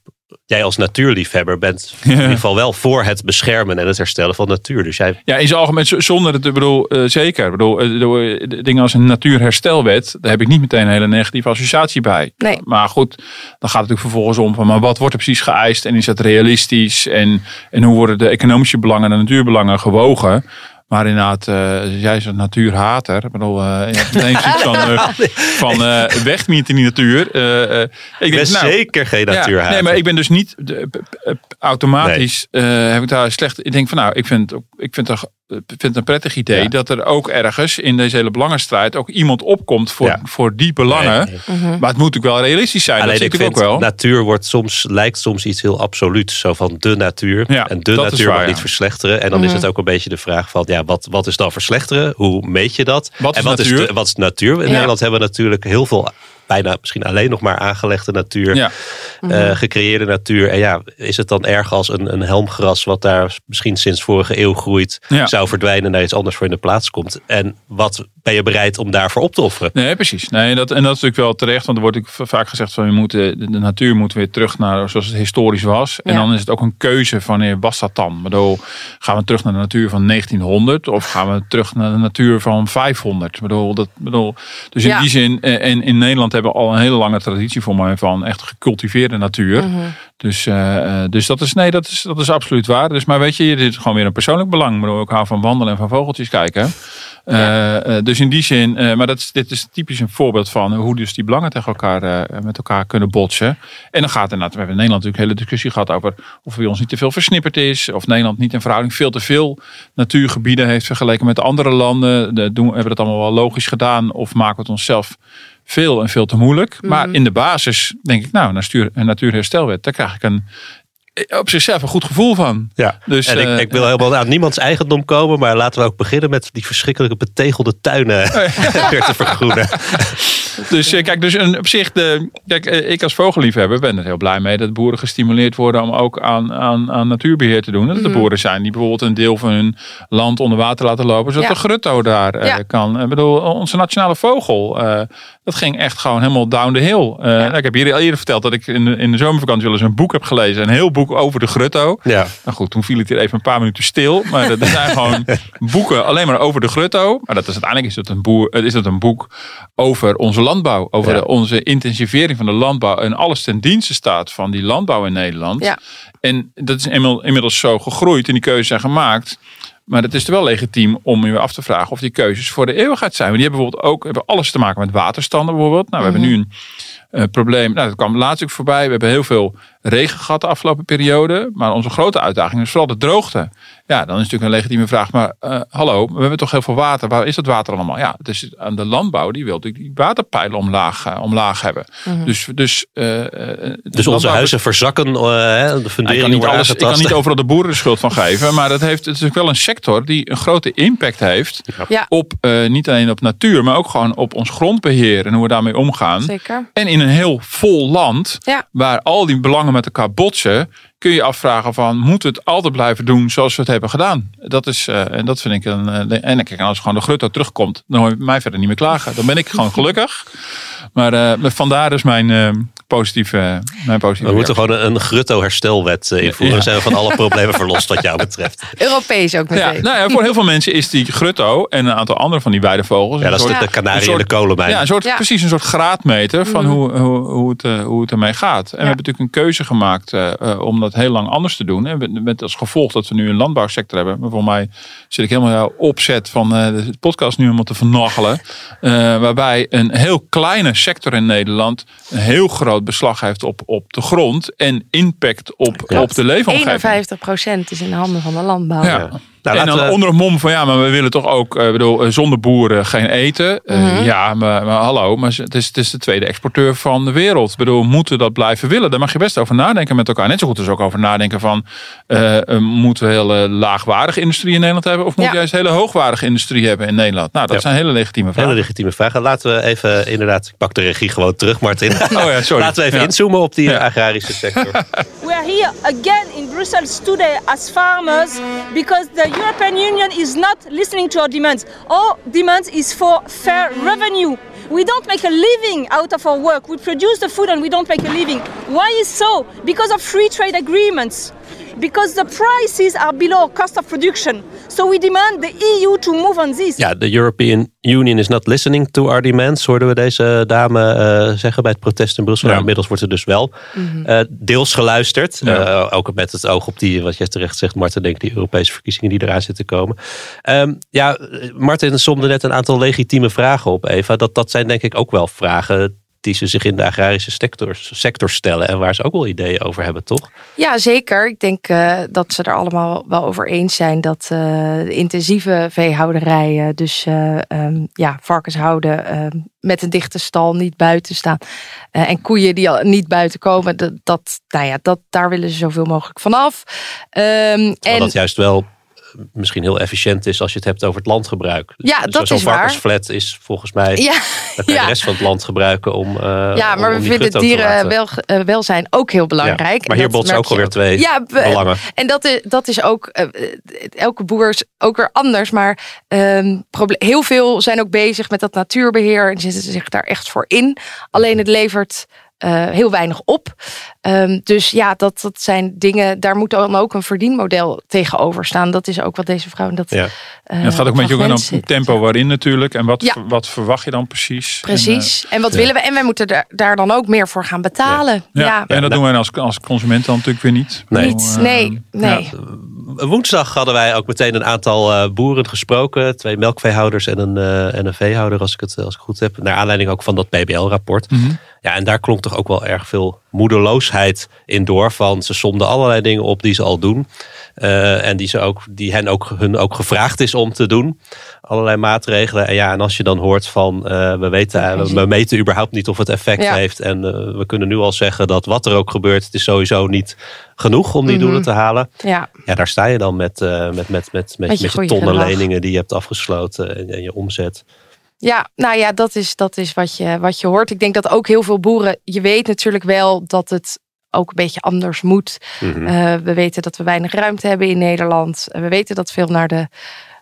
jij als natuurliefhebber bent in ieder geval wel voor het beschermen en het herstellen van natuur. Dus jij... Ja, in zijn algemeen zonder het, ik bedoel, eh, zeker. Ik bedoel, eh, dingen als een natuurherstelwet, daar heb ik niet meteen een hele negatieve associatie bij. Nee. Maar goed, dan gaat het natuurlijk vervolgens om van, maar wat wordt er precies geëist en is dat realistisch en, en hoe worden de economische belangen en de natuurbelangen gewogen? Maar inderdaad, eh, jij is een natuurhater. Ik bedoel, meteen zoiets van, eh, van weg met die natuur. Ik ben nou, zeker geen ja, natuurhater. nee, maar ik ben dus niet de- automatisch heb ik daar slecht. Ik denk van nou, ik vind, ook- ik vind, ik vind het een prettig idee Ja. dat er ook ergens in deze hele belangenstrijd ook iemand opkomt voor, Ja. voor die belangen. Nee, nee. Maar het moet natuurlijk wel realistisch zijn. Alleen dat zie ik ik vind, ook wel. natuur wordt soms, lijkt soms iets heel absoluuts. Zo van de natuur. Ja, en de natuur waar, mag ja. niet verslechteren. En dan is het ook een beetje de vraag van, ja, wat, wat is dan verslechteren? Hoe meet je dat? Wat is en wat natuur? is, de, wat is natuur? In Ja. Nederland hebben we natuurlijk heel veel, bijna misschien alleen nog maar aangelegde natuur. ja. eh, gecreëerde natuur. En ja, is het dan erg als een, een helmgras wat daar misschien sinds vorige eeuw groeit, Ja. zou verdwijnen en daar iets anders voor in de plaats komt? En wat ben je bereid om daarvoor op te offeren? Nee, precies. Nee, dat, en dat is natuurlijk wel terecht. Want er wordt ook vaak gezegd van we moeten, de, natuur moet weer terug naar zoals het historisch was. En dan is het ook een keuze wanneer was dat dan? Ik bedoel, gaan we terug naar de natuur van 1900 of gaan we terug naar de natuur van 500? Ik bedoel, dat, bedoel, dus in Ja. die zin, eh, en in Nederland hebben we al een hele lange traditie voor mij van echt gecultiveerde natuur. Dus, eh, eh, dus dat is, nee, dat is, dat is absoluut waar. Dus, maar weet je, dit is gewoon weer een persoonlijk belang. Bedoel, ik hou van wandelen en van vogeltjes kijken. Eh, eh, dus in die zin, eh, maar dat is, dit is typisch een voorbeeld van hoe dus die belangen tegen elkaar, met elkaar kunnen botsen. En dan gaat inderdaad, we hebben in Nederland natuurlijk een hele discussie gehad over of bij ons niet te veel versnipperd is. Of Nederland niet in verhouding veel te veel natuurgebieden heeft vergeleken met andere landen. De, doen, hebben we dat allemaal wel logisch gedaan of maken we het onszelf veel en veel te moeilijk. Maar in de basis denk ik, nou, natuur, een natuurherstelwet, daar krijg ik een, op zichzelf een goed gevoel van. Ja, Dus, en ik, eh, ik wil helemaal aan niemands eigendom komen, maar laten we ook beginnen met die verschrikkelijke betegelde tuinen weer te vergroenen. Dus eh, kijk, dus een, op zich, de, kijk, eh, ik als vogelliefhebber ben er heel blij mee dat boeren gestimuleerd worden om ook aan, aan, aan natuurbeheer te doen. En dat er boeren zijn die bijvoorbeeld een deel van hun land onder water laten lopen, zodat Ja. de grutto daar eh, Ja. kan. Ik bedoel, onze nationale vogel, eh, dat ging echt gewoon helemaal down the hill. Eh, ik heb hier al eerder verteld dat ik in de, in de zomervakantie wel eens een boek heb gelezen, een heel boek over de grutto. Ja. Nou goed, toen viel het hier even een paar minuten stil. Maar dat zijn gewoon boeken alleen maar over de grutto. Maar dat is, uiteindelijk is het een, boer, eh, is het een boek over onze landbouw. Over Ja. de- onze intensivering van de landbouw. En alles ten dienste staat van die landbouw in Nederland. Ja. En dat is inmiddels zo gegroeid en die keuzes zijn gemaakt. Maar het is wel legitiem om je af te vragen of die keuzes voor de eeuwigheid zijn. Want die hebben bijvoorbeeld ook hebben alles te maken met waterstanden bijvoorbeeld. Nou, we hebben nu een eh, probleem. Nou, dat kwam laatst ook voorbij. We hebben heel veel regen gehad de afgelopen periode. Maar onze grote uitdaging is vooral de droogte. Ja, dan is natuurlijk een legitieme vraag. Maar eh, hallo, we hebben toch heel veel water. Waar is dat water allemaal? Ja, het is aan de landbouw. Die wil natuurlijk die waterpijlen omlaag, eh, omlaag hebben. Dus, dus, eh, eh, Dus onze huizen verzakken, hè, de nou, ik, fundering kan niet alles, ik kan niet overal de boeren de schuld van geven. Maar dat heeft, het is ook wel een sector die een grote impact heeft. Ja. Op eh, niet alleen op natuur, maar ook gewoon op ons grondbeheer. En hoe we daarmee omgaan. Zeker. En in een heel vol land, Ja. waar al die belangen met elkaar botsen, kun je afvragen van, moeten we het altijd blijven doen zoals we het hebben gedaan? Dat is, eh, en dat vind ik een, eh, en kijk, als gewoon de grutto terugkomt, dan hoor je mij verder niet meer klagen. Dan ben ik gewoon gelukkig. Maar eh, vandaar dus mijn positieve, mijn positieve We moeten gewoon een, een grutto-herstelwet eh, invoeren. Ja. Dan zijn we van alle problemen verlost wat jou betreft. Europees ook Ja, meteen. nou ja, voor heel veel mensen is die grutto en een aantal andere van die weidevogels. Ja, dat is een de, kanarie soort- in de kolenmijn. Ja, een soort, Ja. precies een soort graadmeter van hoe, hoe, hoe, het, eh, hoe het ermee gaat. En we hebben natuurlijk een keuze gemaakt eh, eh, om dat heel lang anders te doen. En met, met als gevolg dat we nu een landbouwsector hebben. Maar voor mij zit ik helemaal jouw opzet van eh, de podcast nu helemaal te vernachelen. Eh, waarbij een heel kleine sector in Nederland een heel groot beslag heeft op, op de grond. En impact op, op de leefomgeving. 51% is in de handen van de landbouw. Ja. Nou, en dan we- onder het mom van ja, maar we willen toch ook, eh, bedoel, eh, zonder boeren geen eten. Eh, Mhm. Ja, maar, maar hallo, maar het is, het is de tweede exporteur van de wereld. Ik bedoel, moeten we dat blijven willen? Daar mag je best over nadenken met elkaar. Net zo goed als ook over nadenken van, moeten we hele laagwaardige industrie in Nederland hebben? Of moet Ja. je juist hele hoogwaardige industrie hebben in Nederland? Nou, dat Ja. zijn hele legitieme Hele vragen. legitieme vragen. Laten we even inderdaad, ik pak de regie gewoon terug, Martin. Oh ja, sorry. Laten we even Ja. inzoomen op die Ja. agrarische sector. We are here again in Brussels today as farmers because the European Union is not listening to our demands. Our demand is for fair revenue. We don't make a living out of our work. We produce the food and we don't make a living. Why is so? Because of free trade agreements. Because the prices are below cost of production. So we demand the EU to move on this. Ja, de European Union is not listening to our demands, hoorden we deze dame uh, zeggen bij het protest in Brussel. Ja. Nou, inmiddels wordt er dus wel mm-hmm. uh, deels geluisterd. Ja. Uh, ook met het oog op die, wat jij terecht zegt, Martin, denk die Europese verkiezingen die eraan zitten komen. Um, ja, Martin somde net een aantal legitieme vragen op, Eva. Dat, dat zijn denk ik ook wel vragen die ze zich in de agrarische sector, sector stellen en waar ze ook wel ideeën over hebben, toch? Ja, zeker. Ik denk uh, dat ze er allemaal wel over eens zijn dat uh, de intensieve veehouderij, dus um, ja, varkens houden ehm, met een dichte stal, niet buiten staan en koeien die al niet buiten komen, dat, dat, nou ja, dat, daar willen ze zoveel mogelijk vanaf. Um, en dat juist wel misschien heel efficiënt is als je het hebt over het landgebruik. Ja, dat Zo'n is waar. varkensflat is volgens mij ja, de ja. rest van het land gebruiken om. Uh, ja, maar om, om we vinden dierenwelzijn uh, ook heel belangrijk. Ja, maar hier botsen ook alweer twee ja, belangen. En dat is, dat is ook, uh, elke boer is ook weer anders. Maar um, heel veel zijn ook bezig met dat natuurbeheer en zetten zich daar echt voor in. Alleen het levert uh, heel weinig op. Um, dus ja, dat, dat zijn dingen, daar moet dan ook een verdienmodel tegenover staan. Dat is ook wat deze vrouw. Dat, ja. Uh, het gaat ook een beetje om het tempo waarin natuurlijk. En wat, ja. wat verwacht je dan precies? Precies. En, uh, en wat willen we? En wij moeten daar, daar dan ook meer voor gaan betalen. Ja. ja. En dat doen wij als, als consument dan natuurlijk weer niet. Nee, niet, nee. nee. Woensdag hadden wij ook meteen een aantal boeren gesproken. Twee melkveehouders en een, en een veehouder, als ik het als ik goed heb. Naar aanleiding ook van dat PBL-rapport. Mm -hmm. Ja, en daar klonk toch ook wel erg veel moedeloosheid in door. Van ze somden allerlei dingen op die ze al doen. Uh, en die, ze ook, die hen ook, hun ook gevraagd is om te doen. Allerlei maatregelen. En ja, en als je dan hoort van uh, we, weten, we, we meten überhaupt niet of het effect ja. heeft. En uh, we kunnen nu al zeggen dat wat er ook gebeurt, het is sowieso niet genoeg om die mm -hmm. doelen te halen. Ja. ja, daar sta je dan met, met, met, met, met, met, je, met je tonnen leningen die je hebt afgesloten en, en je omzet. Ja, nou ja, dat is, dat is wat, je, wat je hoort. Ik denk dat ook heel veel boeren, je weet natuurlijk wel dat het ook een beetje anders moet. Mm -hmm. uh, we weten dat we weinig ruimte hebben in Nederland. We weten dat veel naar de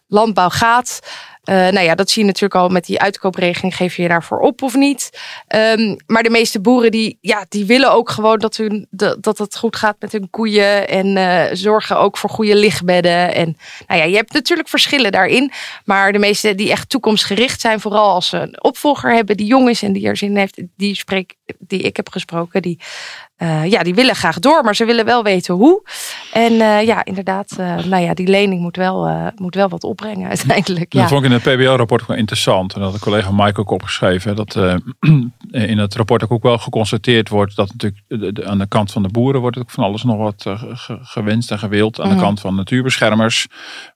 landbouw gaat. Uh, nou ja, dat zie je natuurlijk al met die uitkoopregeling. Geef je je daarvoor op of niet? Um, maar de meeste boeren die, ja, die willen ook gewoon dat, hun, de, dat het goed gaat met hun koeien. En uh, zorgen ook voor goede lichtbedden. En nou ja, je hebt natuurlijk verschillen daarin. Maar de meeste die echt toekomstgericht zijn, vooral als ze een opvolger hebben die jong is en die er zin heeft, die, spreek, die ik heb gesproken, die, uh, ja, die willen graag door, maar ze willen wel weten hoe. En uh, ja, inderdaad, uh, nou ja, die lening moet wel, moet wel wat opbrengen uiteindelijk. Ja. Dat vond ik in het PBL-rapport wel interessant. En dat de collega Mike ook opgeschreven. Dat in het rapport ook wel geconstateerd wordt dat natuurlijk de, de, aan de kant van de boeren wordt ook van alles nog wat ge, gewenst en gewild. Aan mm. de kant van natuurbeschermers.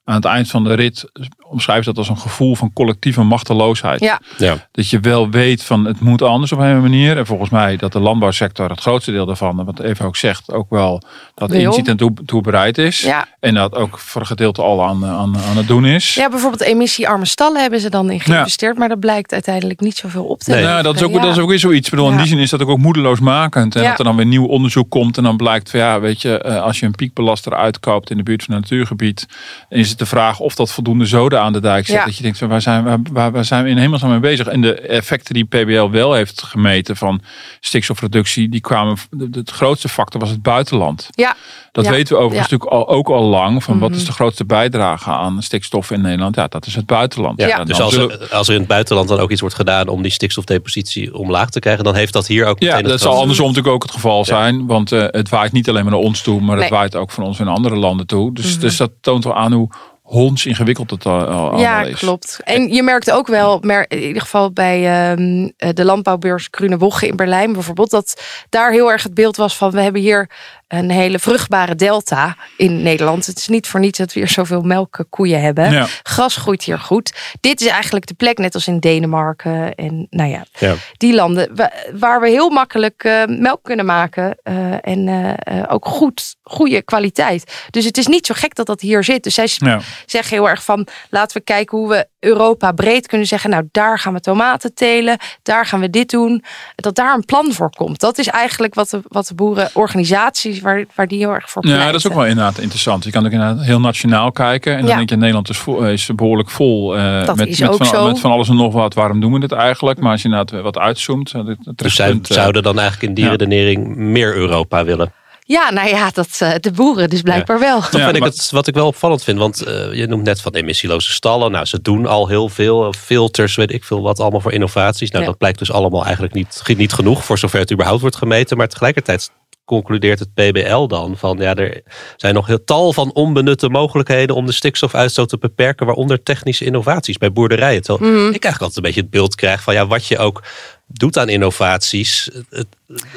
Aan het eind van de rit omschrijft dat als een gevoel van collectieve machteloosheid. Ja. Ja. Dat je wel weet van het moet anders op een manier. En volgens mij dat de landbouwsector het grootste deel daarvan, wat even ook zegt, ook wel dat Wil. inziet en toe, toe bereid is. Ja. En dat ook voor een gedeelte al aan, aan, aan het doen is. Ja, bijvoorbeeld emissiearme stallen hebben ze dan in geïnvesteerd, ja. maar dat blijkt uiteindelijk niet zoveel op te nee. Ja, dat is ook, ja. dat is ook weer zoiets. Ik bedoel, in die zin is dat ook, ook moedeloosmakend. En dat er dan weer nieuw onderzoek komt en dan blijkt van ja, weet je, als je een piekbelaster uitkoopt in de buurt van een natuurgebied, is het de vraag of dat voldoende zoden aan de dijk zet. Dat je denkt, waar zijn, waar, waar, waar zijn we in hemelsnaam mee bezig? En de effecten die PBL wel heeft gemeten van stikstofreductie, die kwamen, het grootste factor was het buitenland. Ja. Dat ja. weten we overigens ja. natuurlijk al, ook al lang. Van mm -hmm. wat is de grootste bijdrage aan stikstof in Nederland? Ja, dat is het buitenland. Ja, ja. Dus als er, als er in het buitenland dan ook iets wordt gedaan om die stikstofdepositie omlaag te krijgen, dan heeft dat hier ook Ja, dat zal andersom natuurlijk ook het geval zijn. Want uh, het waait niet alleen maar naar ons toe, maar nee. het waait ook van ons in andere landen toe. Dus, mm -hmm. dus dat toont wel aan hoe honds ingewikkeld het al, al ja, is. klopt. En je merkt ook wel, in ieder geval bij um, de landbouwbeurs Grüne Woche in Berlijn bijvoorbeeld, dat daar heel erg het beeld was van we hebben hier een hele vruchtbare delta in Nederland. Het is niet voor niets dat we hier zoveel melkkoeien hebben. Ja. Gras groeit hier goed. Dit is eigenlijk de plek, net als in Denemarken en nou ja, ja. die landen waar we heel makkelijk uh, melk kunnen maken uh, en uh, ook goed, goede kwaliteit. Dus het is niet zo gek dat dat hier zit. Dus zij ja. zeggen heel erg van laten we kijken hoe we Europa breed kunnen zeggen, nou daar gaan we tomaten telen, daar gaan we dit doen. Dat daar een plan voor komt. Dat is eigenlijk wat de, wat de boerenorganisaties waar, waar die heel erg voor Ja, pleiten. dat is ook wel inderdaad interessant. Je kan ook inderdaad heel nationaal kijken. En dan Ja. denk je, Nederland is, vol, is behoorlijk vol. eh, Dat met, is met, ook van, met van alles en nog wat. Waarom doen we dit eigenlijk? Maar als je inderdaad wat uitzoomt. eh, het- Dus zij eh, zouden dan eigenlijk in die ja. redenering meer Europa willen. Ja, nou ja, dat, de boeren dus blijkbaar wel. Toch Ja, vind ik het wat ik wel opvallend vind. Want je noemt net van emissieloze stallen. Nou, ze doen al heel veel. Filters, weet ik veel wat allemaal voor innovaties. Nou, Ja. dat blijkt dus allemaal eigenlijk niet, niet genoeg. Voor zover het überhaupt wordt gemeten. Maar tegelijkertijd concludeert het PBL dan van ja, er zijn nog heel tal van onbenutte mogelijkheden om de stikstofuitstoot te beperken, waaronder technische innovaties bij boerderijen. Terwijl Mhm. ik eigenlijk altijd een beetje het beeld krijg van ja, wat je ook doet aan innovaties. Het,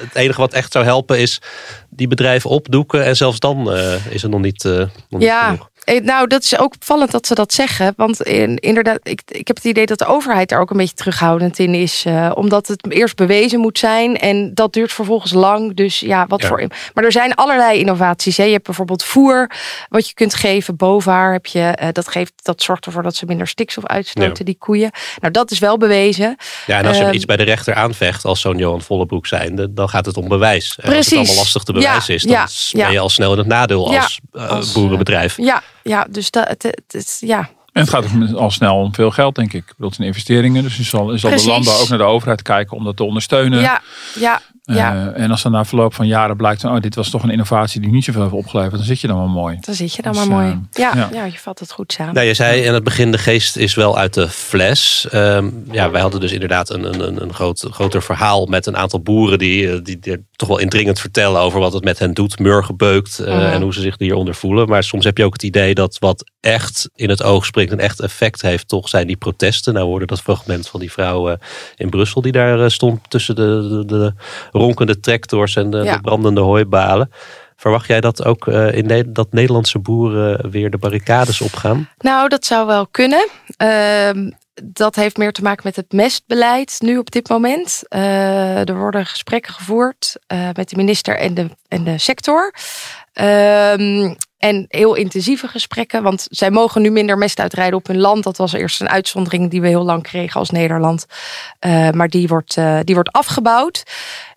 het enige wat echt zou helpen is die bedrijven opdoeken en zelfs dan eh, is het nog niet, eh, nog niet genoeg. Eh, nou, dat is ook opvallend dat ze dat zeggen. Want in, inderdaad, ik, ik heb het idee dat de overheid daar ook een beetje terughoudend in is. eh, omdat het eerst bewezen moet zijn. En dat duurt vervolgens lang. Dus ja, wat Ja. voor. Maar er zijn allerlei innovaties. Hè. Je hebt bijvoorbeeld voer, wat je kunt geven. Bovaar heb je. eh, dat, geeft, dat zorgt ervoor dat ze minder stikstof uitstoten, Ja. die koeien. Nou, dat is wel bewezen. Ja, en als je Ehm, iets bij de rechter aanvecht als zo'n Johan Vollebroek zijnde, dan gaat het om bewijs. En als het Precies. allemaal lastig te bewijzen Ja, is, dan ben je al snel in het nadeel als, boerenbedrijf. Ja, ja dus dat, het, het, is- ja. En het gaat al snel om veel geld, denk ik. Ik bedoel, het zijn investeringen. Dus je zal, zal de landbouw ook naar de overheid kijken om dat te ondersteunen. ja, ja, ja. Eh, en als dan na verloop van jaren blijkt, van, oh, dit was toch een innovatie die niet zoveel heeft opgeleverd, dan zit je dan wel mooi. Dan zit je dan Dus, maar mooi. eh, ja, ja. ja. je vat het goed samen. Nou, je zei in het begin, de geest is wel uit de fles. Ehm, ja, wij hadden dus inderdaad een, een, een, een groot, groter verhaal met een aantal boeren die, eh, die, die toch wel indringend vertellen over wat het met hen doet, murgebeukt eh, Mhm. en hoe ze zich hieronder voelen. Maar soms heb je ook het idee dat wat echt in het oog springt en echt effect heeft, toch zijn die protesten. Nou, we hoorden dat fragment van die vrouw eh, in Brussel die daar eh, stond tussen de, de, de ronkende tractors en de, Ja. de brandende hooibalen. Verwacht jij dat ook in Ne- dat Nederlandse boeren weer de barricades opgaan? Nou, dat zou wel kunnen. Dat heeft meer te maken met het mestbeleid nu op dit moment. Eh, er worden gesprekken gevoerd eh, met de minister en de, en de sector. Ehm, en heel intensieve gesprekken, want zij mogen nu minder mest uitrijden op hun land. Dat was eerst een uitzondering die we heel lang kregen als Nederland. Eh, maar die wordt, die wordt afgebouwd.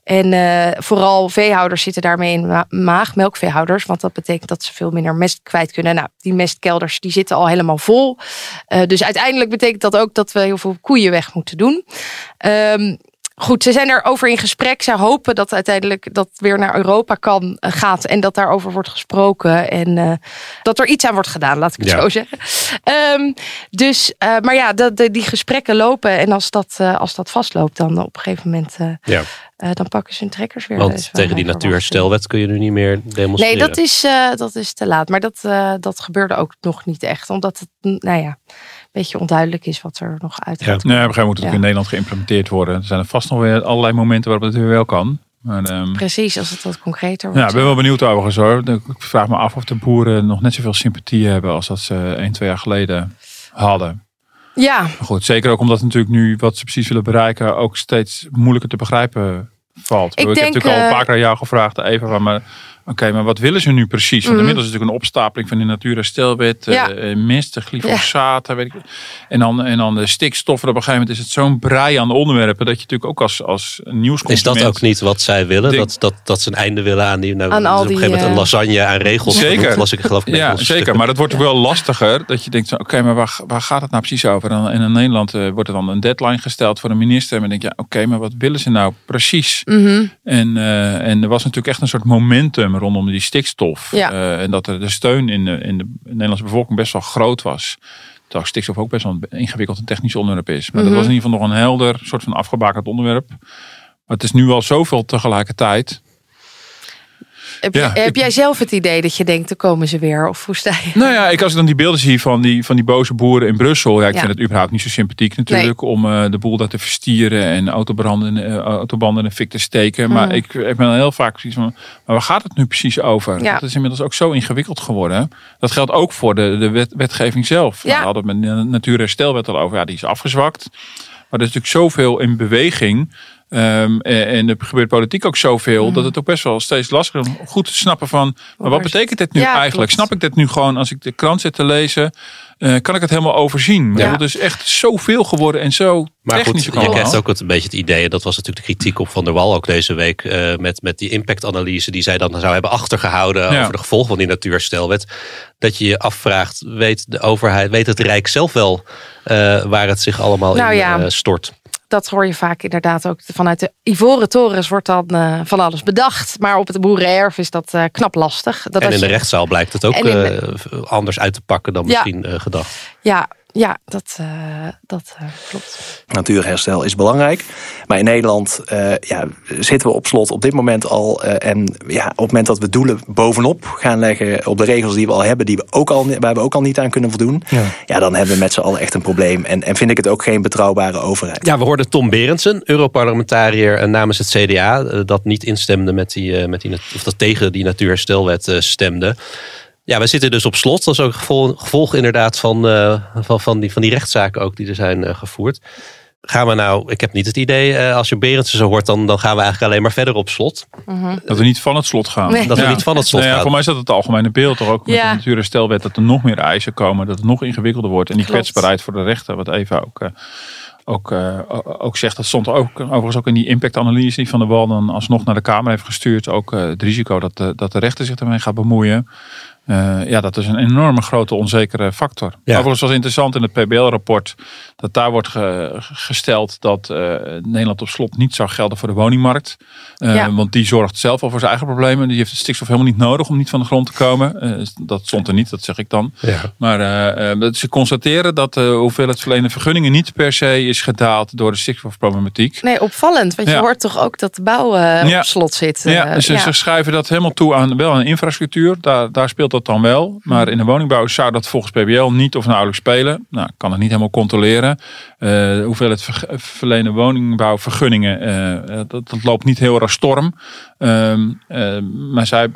En eh, vooral veehouders zitten daarmee in ma- maag, melkveehouders. Want dat betekent dat ze veel minder mest kwijt kunnen. Nou, die mestkelders die zitten al helemaal vol. Eh, dus uiteindelijk betekent dat ook dat we heel veel koeien weg moeten doen. Ehm, goed, ze zijn erover in gesprek. Ze hopen dat uiteindelijk dat weer naar Europa kan, eh, gaat. En dat daarover wordt gesproken. En eh, dat er iets aan wordt gedaan, laat ik het Ja. zo zeggen. Ehm, dus, eh, maar ja, dat, die gesprekken lopen. En als dat, als dat vastloopt, dan op een gegeven moment... Ja. dan pakken ze hun trekkers weer. Want tegen die natuurherstelwet kun je nu niet meer demonstreren. Nee, dat is, dat is te laat. Maar dat, dat gebeurde ook nog niet echt. Omdat het, mm, nou ja, beetje onduidelijk is wat er nog uit Ja. gaat. Nee, op een gegeven moment moet het Ja. ook in Nederland geïmplementeerd worden. Er zijn er vast nog weer allerlei momenten waarop het weer wel kan. Maar, ehm, Precies, als het wat concreter ja, wordt. ik ben wel benieuwd overigens hoor. Ik vraag me af of de boeren nog net zoveel sympathie hebben als dat ze 1, 2 jaar geleden hadden. Ja, Maar goed, zeker ook omdat natuurlijk nu wat ze precies willen bereiken ook steeds moeilijker te begrijpen valt. Ik Ik, heb denk, natuurlijk al een eh, paar keer aan jou gevraagd, Eva, maar oké, maar wat willen ze nu precies? Want Mhm. inmiddels is natuurlijk een opstapeling van de natuurherstelwet, eh, Ja. eh, mist, de glyfosaat, weet ik. En dan, en dan de stikstoffen. Op een gegeven moment is het zo'n brei aan onderwerpen dat je natuurlijk ook als, als Is nieuwsconsument... dat ook niet wat zij willen? Denk- Dat, dat, dat ze een einde willen aan die. Nou, Aan al op een gegeven moment een eh, lasagne aan regels. Zeker. las ik geloof ik. Ja, zeker. Maar dat wordt ook wel lastiger. Dat je denkt, zo, oké, maar waar, waar gaat het nou precies over? En in Nederland eh, wordt er dan een deadline gesteld voor de minister. En dan denk je, ja, oké, maar wat willen ze nou precies? mhm. En, eh, en er was natuurlijk echt een soort momentum rondom die stikstof. Ja. Eh, en dat er de steun in de, in de Nederlandse bevolking best wel groot was. Terwijl stikstof ook best wel een ingewikkeld en technisch onderwerp is. Maar Mhm. dat was in ieder geval nog een helder, soort van afgebakend onderwerp. Maar het is nu al zoveel tegelijkertijd. Heb, Ja, heb ik- jij zelf het idee dat je denkt, dan komen ze weer? Of hoe sta je? Nou ja, ik als ik dan die beelden zie van die, van die boze boeren in Brussel. Ja, ik Ja. vind het überhaupt niet zo sympathiek natuurlijk. Om eh, de boel daar te verstieren en autobranden, eh, autobanden in de fik te steken. Maar Mhm. ik, ik ben heel vaak zoiets van, maar waar gaat het nu precies over? Ja. Dat is inmiddels ook zo ingewikkeld geworden. Dat geldt ook voor de, de wet, wetgeving zelf. Ja. Nou, we hadden het met de natuurherstelwet al over. Ja, die is afgezwakt. Maar er is natuurlijk zoveel in beweging. Ehm, en, en er gebeurt politiek ook zoveel dat het ook best wel steeds lastiger is om goed te snappen van maar wat betekent dit nu Ja, eigenlijk? klopt. Snap ik dit nu gewoon als ik de krant zit te lezen? eh, kan ik het helemaal overzien? Ja. Het is echt zoveel geworden en zo Maar goed, je allemaal. krijgt ook het, een beetje het idee, en dat was natuurlijk de kritiek op Van der Wal ook deze week, eh, met, met die impactanalyse die zij dan zou hebben achtergehouden Ja. over de gevolgen van die natuurherstelwet. Dat je je afvraagt, weet de overheid, weet het Rijk zelf wel eh, waar het zich allemaal Nou in ja. eh, stort? Dat hoor je vaak inderdaad ook vanuit de Ivoren Torens wordt dan eh, van alles bedacht. Maar op het boerenerf is dat eh, knap lastig. Dat en in de rechtszaal blijkt het ook de- eh, anders uit te pakken dan Ja. misschien gedacht. Ja, ja dat, eh, dat eh, klopt. Natuurherstel is belangrijk. Maar in Nederland eh, ja, zitten we op slot op dit moment al. eh, en ja, op het moment dat we doelen bovenop gaan leggen op de regels die we al hebben, die we ook al, waar we ook al niet aan kunnen voldoen. Ja, dan hebben we met z'n allen echt een probleem. En, en vind ik het ook geen betrouwbare overheid. Ja, we hoorden Tom Berendsen, Europarlementariër namens het CDA, dat niet instemde met die, eh, met die of dat tegen die natuurherstelwet eh, stemde. Ja, we zitten dus op slot. Dat is ook gevolg, gevolg inderdaad van, eh, van, van, die, van die rechtszaken ook die er zijn eh, gevoerd. Gaan we nou, ik heb niet het idee, eh, als je Berendsen zo hoort, dan, dan gaan we eigenlijk alleen maar verder op slot. Dat we niet van het slot gaan. Nee. Dat we niet van het slot Nou ja, gaan. Voor mij is dat het algemene beeld toch ook met Ja. de natuurherstelwet dat er nog meer eisen komen, dat het nog ingewikkelder wordt en die Klopt. kwetsbaarheid voor de rechter, wat Eva ook, eh, ook, eh, ook zegt, dat stond ook overigens ook in die impactanalyse die Van der Wal dan alsnog naar de Kamer heeft gestuurd, ook eh, het risico dat de, dat de rechter zich ermee gaat bemoeien. Eh, ja, dat is een enorme grote onzekere factor. Ja. Overigens was interessant in het PBL-rapport dat daar wordt ge- gesteld dat eh, Nederland op slot niet zou gelden voor de woningmarkt. Eh, Ja. Want die zorgt zelf al voor zijn eigen problemen. Die heeft de stikstof helemaal niet nodig om niet van de grond te komen. Eh, dat stond er niet, dat zeg ik dan. Ja. Maar eh, eh, ze constateren dat de hoeveelheid verlenen vergunningen niet per se is gedaald door de stikstofproblematiek. Nee, opvallend. Want je hoort toch ook dat de bouw Ja. op slot zit. Ja, ze, ja. ze schrijven dat helemaal toe aan wel aan infrastructuur. Daar, daar speelt dat dan wel. Maar in de woningbouw zou dat volgens PBL niet of nauwelijks spelen. Nou, ik kan het niet helemaal controleren. Eh hoeveel het ver, verlenen woningbouwvergunningen, eh, dat, dat loopt niet heel erg storm. Ehm, eh, maar zij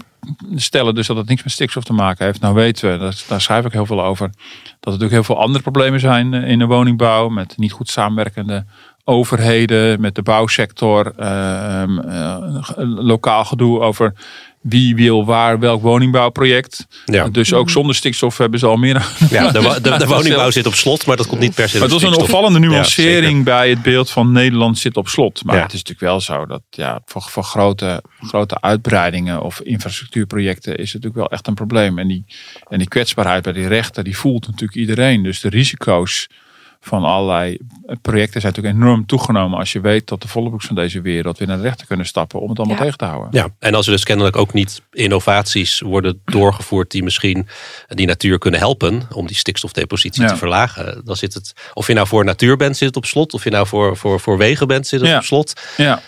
stellen dus dat het niks met stikstof te maken heeft. Nou weten we, dat, daar schrijf ik heel veel over, dat er natuurlijk heel veel andere problemen zijn eh, in de woningbouw. Met niet goed samenwerkende overheden, met de bouwsector, ehm, eh, lokaal gedoe over wie wil waar welk woningbouwproject. Ja. Dus ook zonder stikstof hebben ze al meer. Ja, de, de, de woningbouw zit op slot, maar dat komt niet per se Maar het was een opvallende Ja, nuancering bij het beeld van Nederland zit op slot. Maar Ja. het is natuurlijk wel zo dat ja, voor, voor grote, grote uitbreidingen of infrastructuurprojecten is het natuurlijk wel echt een probleem. En die, en die kwetsbaarheid bij die rechter, die voelt natuurlijk iedereen. Dus de risico's van allerlei projecten zijn natuurlijk enorm toegenomen als je weet dat de volbroeks van deze wereld weer naar de rechter kunnen stappen om het allemaal Ja. tegen te houden. Ja, en als er dus kennelijk ook niet innovaties worden doorgevoerd die misschien die natuur kunnen helpen om die stikstofdepositie Ja. te verlagen, dan zit het, of je nou voor natuur bent, zit het op slot, of je nou voor, voor, voor wegen bent, zit het Ja. op slot. Ja,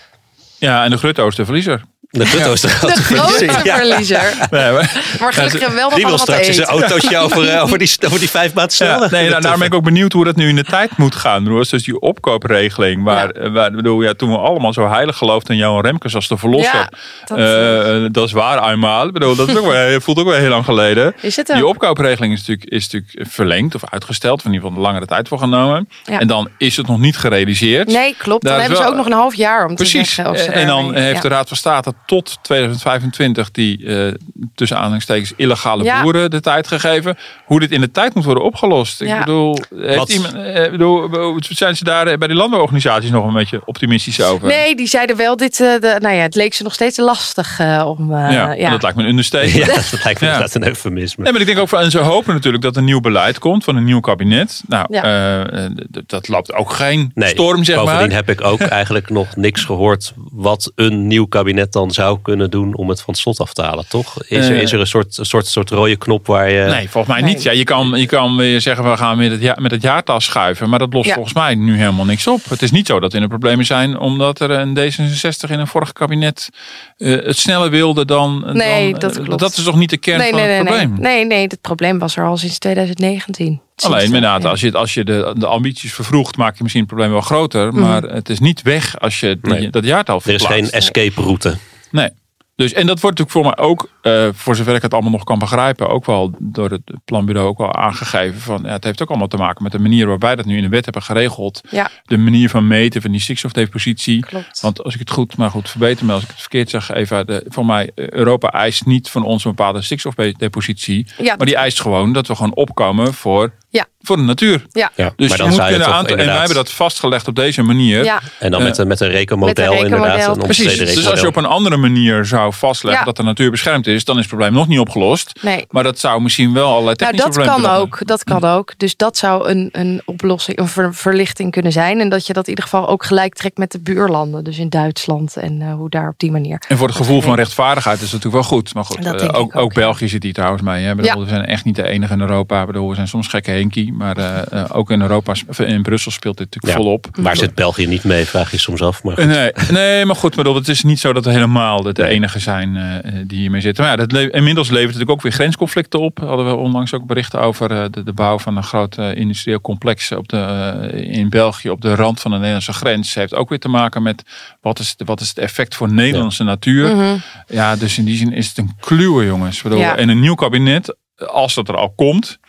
ja en de Grutto is de verliezer. De Gutto is de De grote verliezer. Ja. verliezer. Nee, maar- Maar gelukkig wel nog Die wil straks eens een autootje over, eh, over, die, over die vijf maanden Ja, nee, nou, daarom ben ik ook benieuwd hoe dat nu in de tijd moet gaan. Roos. Dus die opkoopregeling. Waar, eh, waar, bedoel, ja, toen we allemaal zo heilig geloofden in Johan Remkes als de verlosser. Ja, dat, Eh, dat is waar, eenmaal. Ik bedoel, dat is ook wel, voelt ook wel heel lang geleden. Is het ook? Die opkoopregeling is natuurlijk, is natuurlijk verlengd of uitgesteld. Of in ieder geval een langere tijd voor genomen. Ja. En dan is het nog niet gerealiseerd. Nee, klopt. Dan hebben ze ook nog een half jaar om te Precies. zeggen. of ze En dan heeft ja. de Raad van State tot 2025 die eh, tussen aanhalingstekens illegale Ja. boeren de tijd gegeven. Hoe dit in de tijd moet worden opgelost. Ik Ja. bedoel, heeft Wat? iemand, eh, bedoel, zijn ze daar bij die landbouworganisaties nog een beetje optimistisch over? Nee, die zeiden wel dit. eh, de, nou ja, het leek ze nog steeds lastig eh, om. eh, ja, ja. dat lijkt me een understatement. Ja, dat lijkt me Ja. inderdaad een eufemisme. Nee, maar ik denk ook van, en ze hopen natuurlijk dat er nieuw beleid komt van een nieuw kabinet. Nou, eh, eh, dat loopt ook geen Nee, storm, zeg Bovendien maar. heb ik ook eigenlijk nog niks gehoord wat een nieuw kabinet dan zou kunnen doen om het van het slot af te halen, toch? Is er, Eh. is er een soort, een soort, soort rode knop waar je... Nee, volgens mij Nee. niet. Ja, je, kan, je kan weer zeggen, we gaan met het, ja, met het jaartal schuiven. Maar dat lost Ja. volgens mij nu helemaal niks op. Het is niet zo dat er in de problemen zijn omdat er een D66 in een vorig kabinet eh, het sneller wilde dan... Nee, dan, dat eh, klopt. Dat is toch niet de kern nee, van nee, nee, het nee, probleem? nee, nee, het probleem was er al sinds 2019. Alleen inderdaad, ja. als je, als je de, de ambities vervroegt, maak je misschien het probleem wel groter. Maar het is niet weg als je die- Nee. dat jaartal er is geen verplaatst. escape route. Nee. Dus, en dat wordt natuurlijk voor mij ook, eh, voor zover ik het allemaal nog kan begrijpen, ook wel door het planbureau ook wel aangegeven. Van, ja, het heeft ook allemaal te maken met de manier waarop wij dat nu in de wet hebben geregeld. Ja. De manier van meten van die stikstofdepositie. Klopt. Want als ik het goed, maar goed, verbeter me als ik het verkeerd zeg, even. De, voor mij, eh, Europa eist niet van ons een bepaalde stikstofdepositie. Ja, maar die eist gewoon dat we gewoon opkomen voor, Ja. voor de natuur. Ja. Ja, Dus maar je dan moet je kunnen toch aantonen. En wij hebben dat vastgelegd op deze manier. Ja, En dan met, een- met een rekenmodel, Met een inderdaad. rekenmodel, Een Precies. Dus als je op een andere manier zou vastleggen Ja. dat de natuur beschermd is, dan is het probleem nog niet opgelost. nee. Maar dat zou misschien wel allerlei Nou, technische dat problemen kan kunnen ook. Dat kan ook. Dus dat zou een, een oplossing, een ver- verlichting kunnen zijn. En dat je dat in ieder geval ook gelijk trekt met de buurlanden. Dus in Duitsland en eh, hoe daar op die manier. En voor het gevoel van rechtvaardigheid is het natuurlijk wel goed. Maar goed, Dat eh, denk ik ook, ook. België zit hier trouwens mee. Hè? Ik bedoel, Ja. We zijn echt niet de enige in Europa. Bedoel, we zijn soms gekke Maar eh, eh, ook in Europa, in Brussel speelt dit natuurlijk Ja. volop. Waar zit België niet mee, vraag je soms af. Maar. Nee, nee, maar goed, bedoel, het is niet zo dat we helemaal de, enige zijn eh, die hiermee zitten. Maar ja, dat le- inmiddels levert het natuurlijk ook weer grensconflicten op. Hadden we onlangs ook berichten over eh, de, de bouw van een groot industrieel complex op de, in België op de rand van de Nederlandse grens. Heeft ook weer te maken met wat is, de, wat is het effect voor Nederlandse natuur. Mhm. Ja, dus in die zin is het een kluwe, jongens. Ik bedoel, Ja. En een nieuw kabinet, als dat er al komt.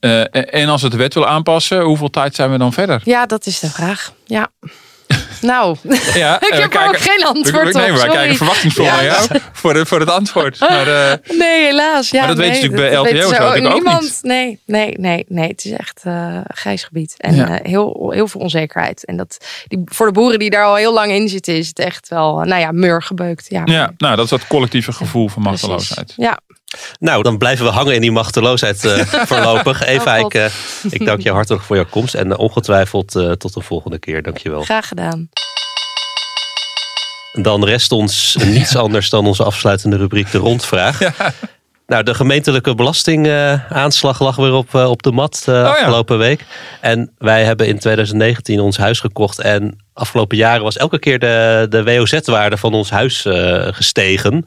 Eh, en- als het de wet wil aanpassen, hoeveel tijd zijn we dan verder? Ja, dat is de vraag. Ja. Nou, Ja, ik eh, heb er ook geen antwoord op. Nee, maar wij kijken verwachtingsvol Ja. naar jou voor, de- voor het antwoord. Maar, eh, Nee, helaas. Ja, Maar dat weet je nee, natuurlijk bij LTO zo natuurlijk ook niemand. niet. Nee, nee, nee, nee. Het is echt een grijs gebied. En Ja. heel, heel veel onzekerheid. En dat, die, voor de boeren die daar al heel lang in zitten, is het echt wel, nou ja, mur gebeukt. Ja, ja, nou, dat is dat collectieve gevoel van machteloosheid. Ja, Nou, dan blijven we hangen in die machteloosheid eh, voorlopig. Eva, Oh, ik, eh, ik dank je hartelijk voor jouw komst. En eh, ongetwijfeld tot de volgende keer. Dank je wel. graag gedaan. Dan rest ons niets anders dan onze afsluitende rubriek de rondvraag. Nou, de gemeentelijke belastingaanslag lag weer op, op de mat ja. afgelopen week. En wij hebben in 2019 ons huis gekocht. En afgelopen jaren was elke keer de, de WOZ-waarde van ons huis gestegen.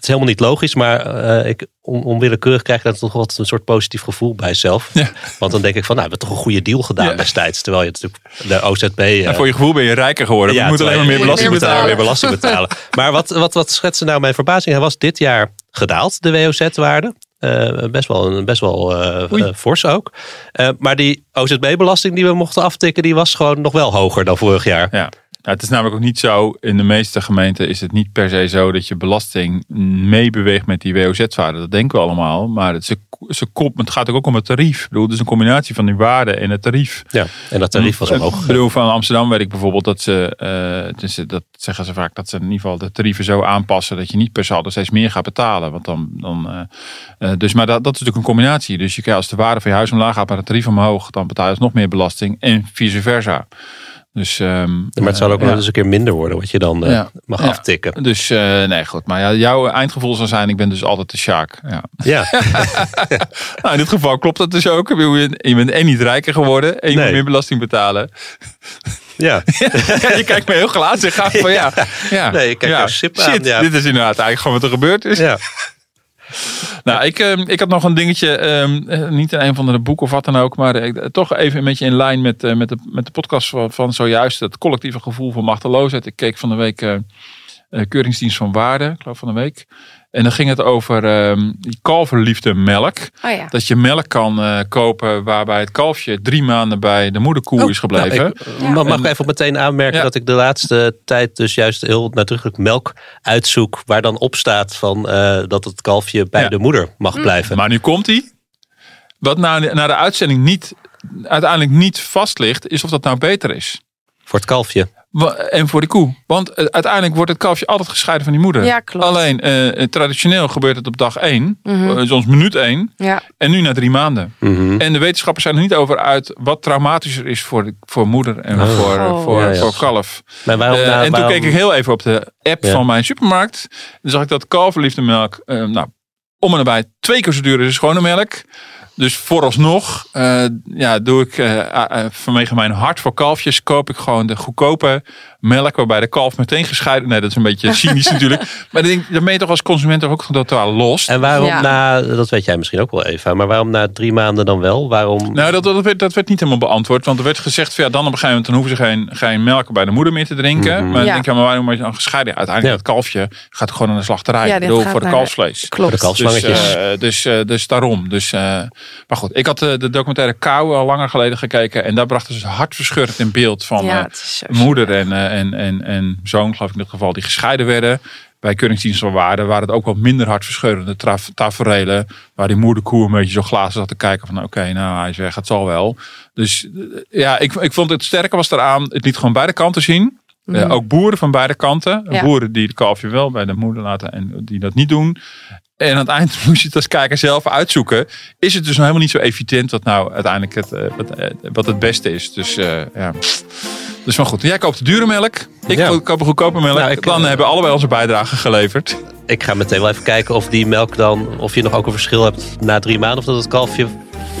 Het is helemaal niet logisch, maar eh, ik, on, onwillekeurig krijg ik daar toch wat een soort positief gevoel bij zelf. Ja. Want dan denk ik van, nou, we hebben toch een goede deal gedaan Ja. destijds. Terwijl je natuurlijk de OZB... eh, En voor je gevoel ben je rijker geworden. je moet alleen maar meer belasting betalen. meer belasting betalen. maar wat, wat, wat schetste nou mijn verbazing? Hij was dit jaar gedaald, de WOZ-waarde. Eh, best wel, best wel fors ook. Maar die OZB-belasting die we mochten aftikken, die was gewoon nog wel hoger dan vorig jaar. Ja. Nou, het is namelijk ook niet zo, in de meeste gemeenten is het niet per se zo dat je belasting meebeweegt met die WOZ-waarde. Dat denken we allemaal. Maar het, ze, ze, kop- het gaat ook om het tarief. Ik bedoel, het is een combinatie van die waarde en het tarief. Ja, en dat tarief was Ik omhoog. bedoel, van Amsterdam weet ik bijvoorbeeld dat ze, eh, dus dat zeggen ze vaak, dat ze in ieder geval de tarieven zo aanpassen dat je niet per saldo steeds meer gaat betalen. Want dan, dan, eh, eh, dus, maar dat, dat is natuurlijk een combinatie. Dus je als de waarde van je huis omlaag gaat, maar het tarief omhoog, dan betaal je dus nog meer belasting en vice versa. Dus, ehm, Maar het zal ook eh, ja. eens een keer minder worden wat je dan eh, Ja. mag Ja. aftikken. Dus eh, nee, goed. Maar ja, jouw eindgevoel zal zijn, ik ben dus altijd de Sjaak. Ja. Ja, Nou, in dit geval klopt dat dus ook. Je bent en niet rijker geworden en je Nee. moet meer belasting betalen. ja. Je kijkt me heel glazig aan van ja. ja. Nee, ik kijk sip aan, Shit, dit is inderdaad eigenlijk gewoon wat er gebeurd is. ja. Nou, ik, ehm, ik had nog een dingetje, ehm, eh, niet in een van de boeken of wat dan ook, maar eh, toch even een beetje in lijn met, eh, met, de, met de podcast van, van zojuist, het collectieve gevoel van machteloosheid. Ik keek van de week eh, eh, Keuringsdienst van Waarde, ik geloof van de week. En dan ging het over ehm, die kalverliefde melk. Oh ja. Dat je melk kan eh, kopen waarbij het kalfje drie maanden bij de moederkoe Oh, is gebleven. Nou, ik, eh, mag, ik even meteen aanmerken Ja. dat ik de laatste tijd dus juist heel nadrukkelijk melk uitzoek waar dan op staat van eh, dat het kalfje bij Ja. de moeder mag blijven. Maar nu komt hij. Wat na, na de uitzending niet, uiteindelijk niet vast ligt, is of dat nou beter is. Voor het kalfje. En voor de koe. Want eh, uiteindelijk wordt het kalfje altijd gescheiden van die moeder. Ja, klopt. Alleen eh, traditioneel gebeurt het op dag 1, Mhm. soms minuut 1, Ja, en nu na drie maanden. Mhm. En de wetenschappers zijn er niet over uit wat traumatischer is voor, de, voor moeder en Oh. voor, Oh. voor, Ja, ja. voor kalf. Maar waarom, Eh, nou, en waarom- toen keek ik heel even op de app Ja. van mijn supermarkt. Dan zag ik dat kalverliefde melk, eh, nou, om en nabij twee keer zo duur is als gewone melk. Dus vooralsnog uh, ja, doe ik uh, uh, vanwege mijn hart voor kalfjes koop ik gewoon de goedkope melk waarbij de kalf meteen gescheiden. Nee, dat is een beetje cynisch natuurlijk. Maar dan, dan ben je toch als consument ook totaal los. En waarom na, dat weet jij misschien ook wel Eva, maar waarom na drie maanden dan wel? Waarom? Nou, dat, dat, werd, dat werd niet helemaal beantwoord. Want er werd gezegd, van, ja, dan op een gegeven moment dan hoeven ze geen, geen melk bij de moeder meer te drinken. Mm -hmm. Maar dan denk je, maar waarom is dan gescheiden? Uiteindelijk het kalfje gaat gewoon naar de slachterij. Ja, bedoel, voor de kalfsvlees. Klopt. Voor de kalfslangetjes. Dus, dus, dus, daarom. Dus, maar goed, ik had de, de documentaire Kou al langer geleden gekeken. En daar brachten ze hartverscheurend in beeld van ja, moeder en, en, en, en zoon, geloof ik in dit geval, die gescheiden werden. Bij Keuringsdienst van Waarde waren het ook wat minder hartverscheurende taferelen. Waar die moederkoe een beetje zo glazen zat te kijken van oké, nou hij weg, het zal wel. Dus ja, ik, ik vond het sterke was eraan het niet gewoon beide kanten zien. Mm. Uh, ook boeren van beide kanten. Ja. Boeren die de kalfje wel bij de moeder laten en die dat niet doen. En aan het eind moest je het als kijker zelf uitzoeken. Is het dus nou helemaal niet zo evident wat nou uiteindelijk het, uh, wat, uh, wat, het beste is. Dus ja. Dus maar goed, jij koopt de dure melk. Ik ja. koop goedkope melk. Nou, Dan hebben allebei onze bijdrage geleverd. Ik ga meteen wel even kijken of die melk dan, of je nog ook een verschil hebt na drie maanden. Of dat het kalfje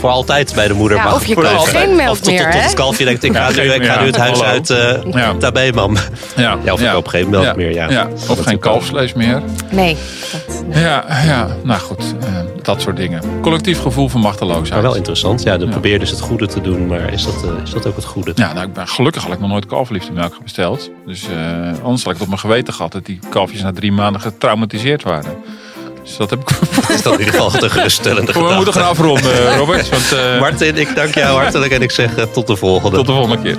voor altijd bij de moeder ja, mag Of je koopt geen melk of tot, meer, tot, tot, het kalfje denkt, ik ga, nu, ik ga nu het huis uit uh, ja. tabé, mam. Ja. ja, of ik koop geen melk meer. Ja. Of geen kalfsvlees meer. Nee. Dat, nee. Ja, ja, nou goed. Uh, dat soort dingen. Collectief gevoel van machteloosheid. Maar wel interessant. Ja, dan probeer dus het goede te doen. Maar is dat, uh, is dat ook het goede? Ja, nou, ik ben, gelukkig had ik nog nooit kalfliefdemelk besteld. Dus anders had ik het op mijn geweten gehad dat die kalfjes na drie maanden getraumatiseerd waren. Dus dat heb ik. Is dat in ieder geval een geruststellende We moeten gaan afronden, Robert. Want, uh... Martin, ik dank jou hartelijk en ik zeg uh, tot de volgende. Tot de volgende keer.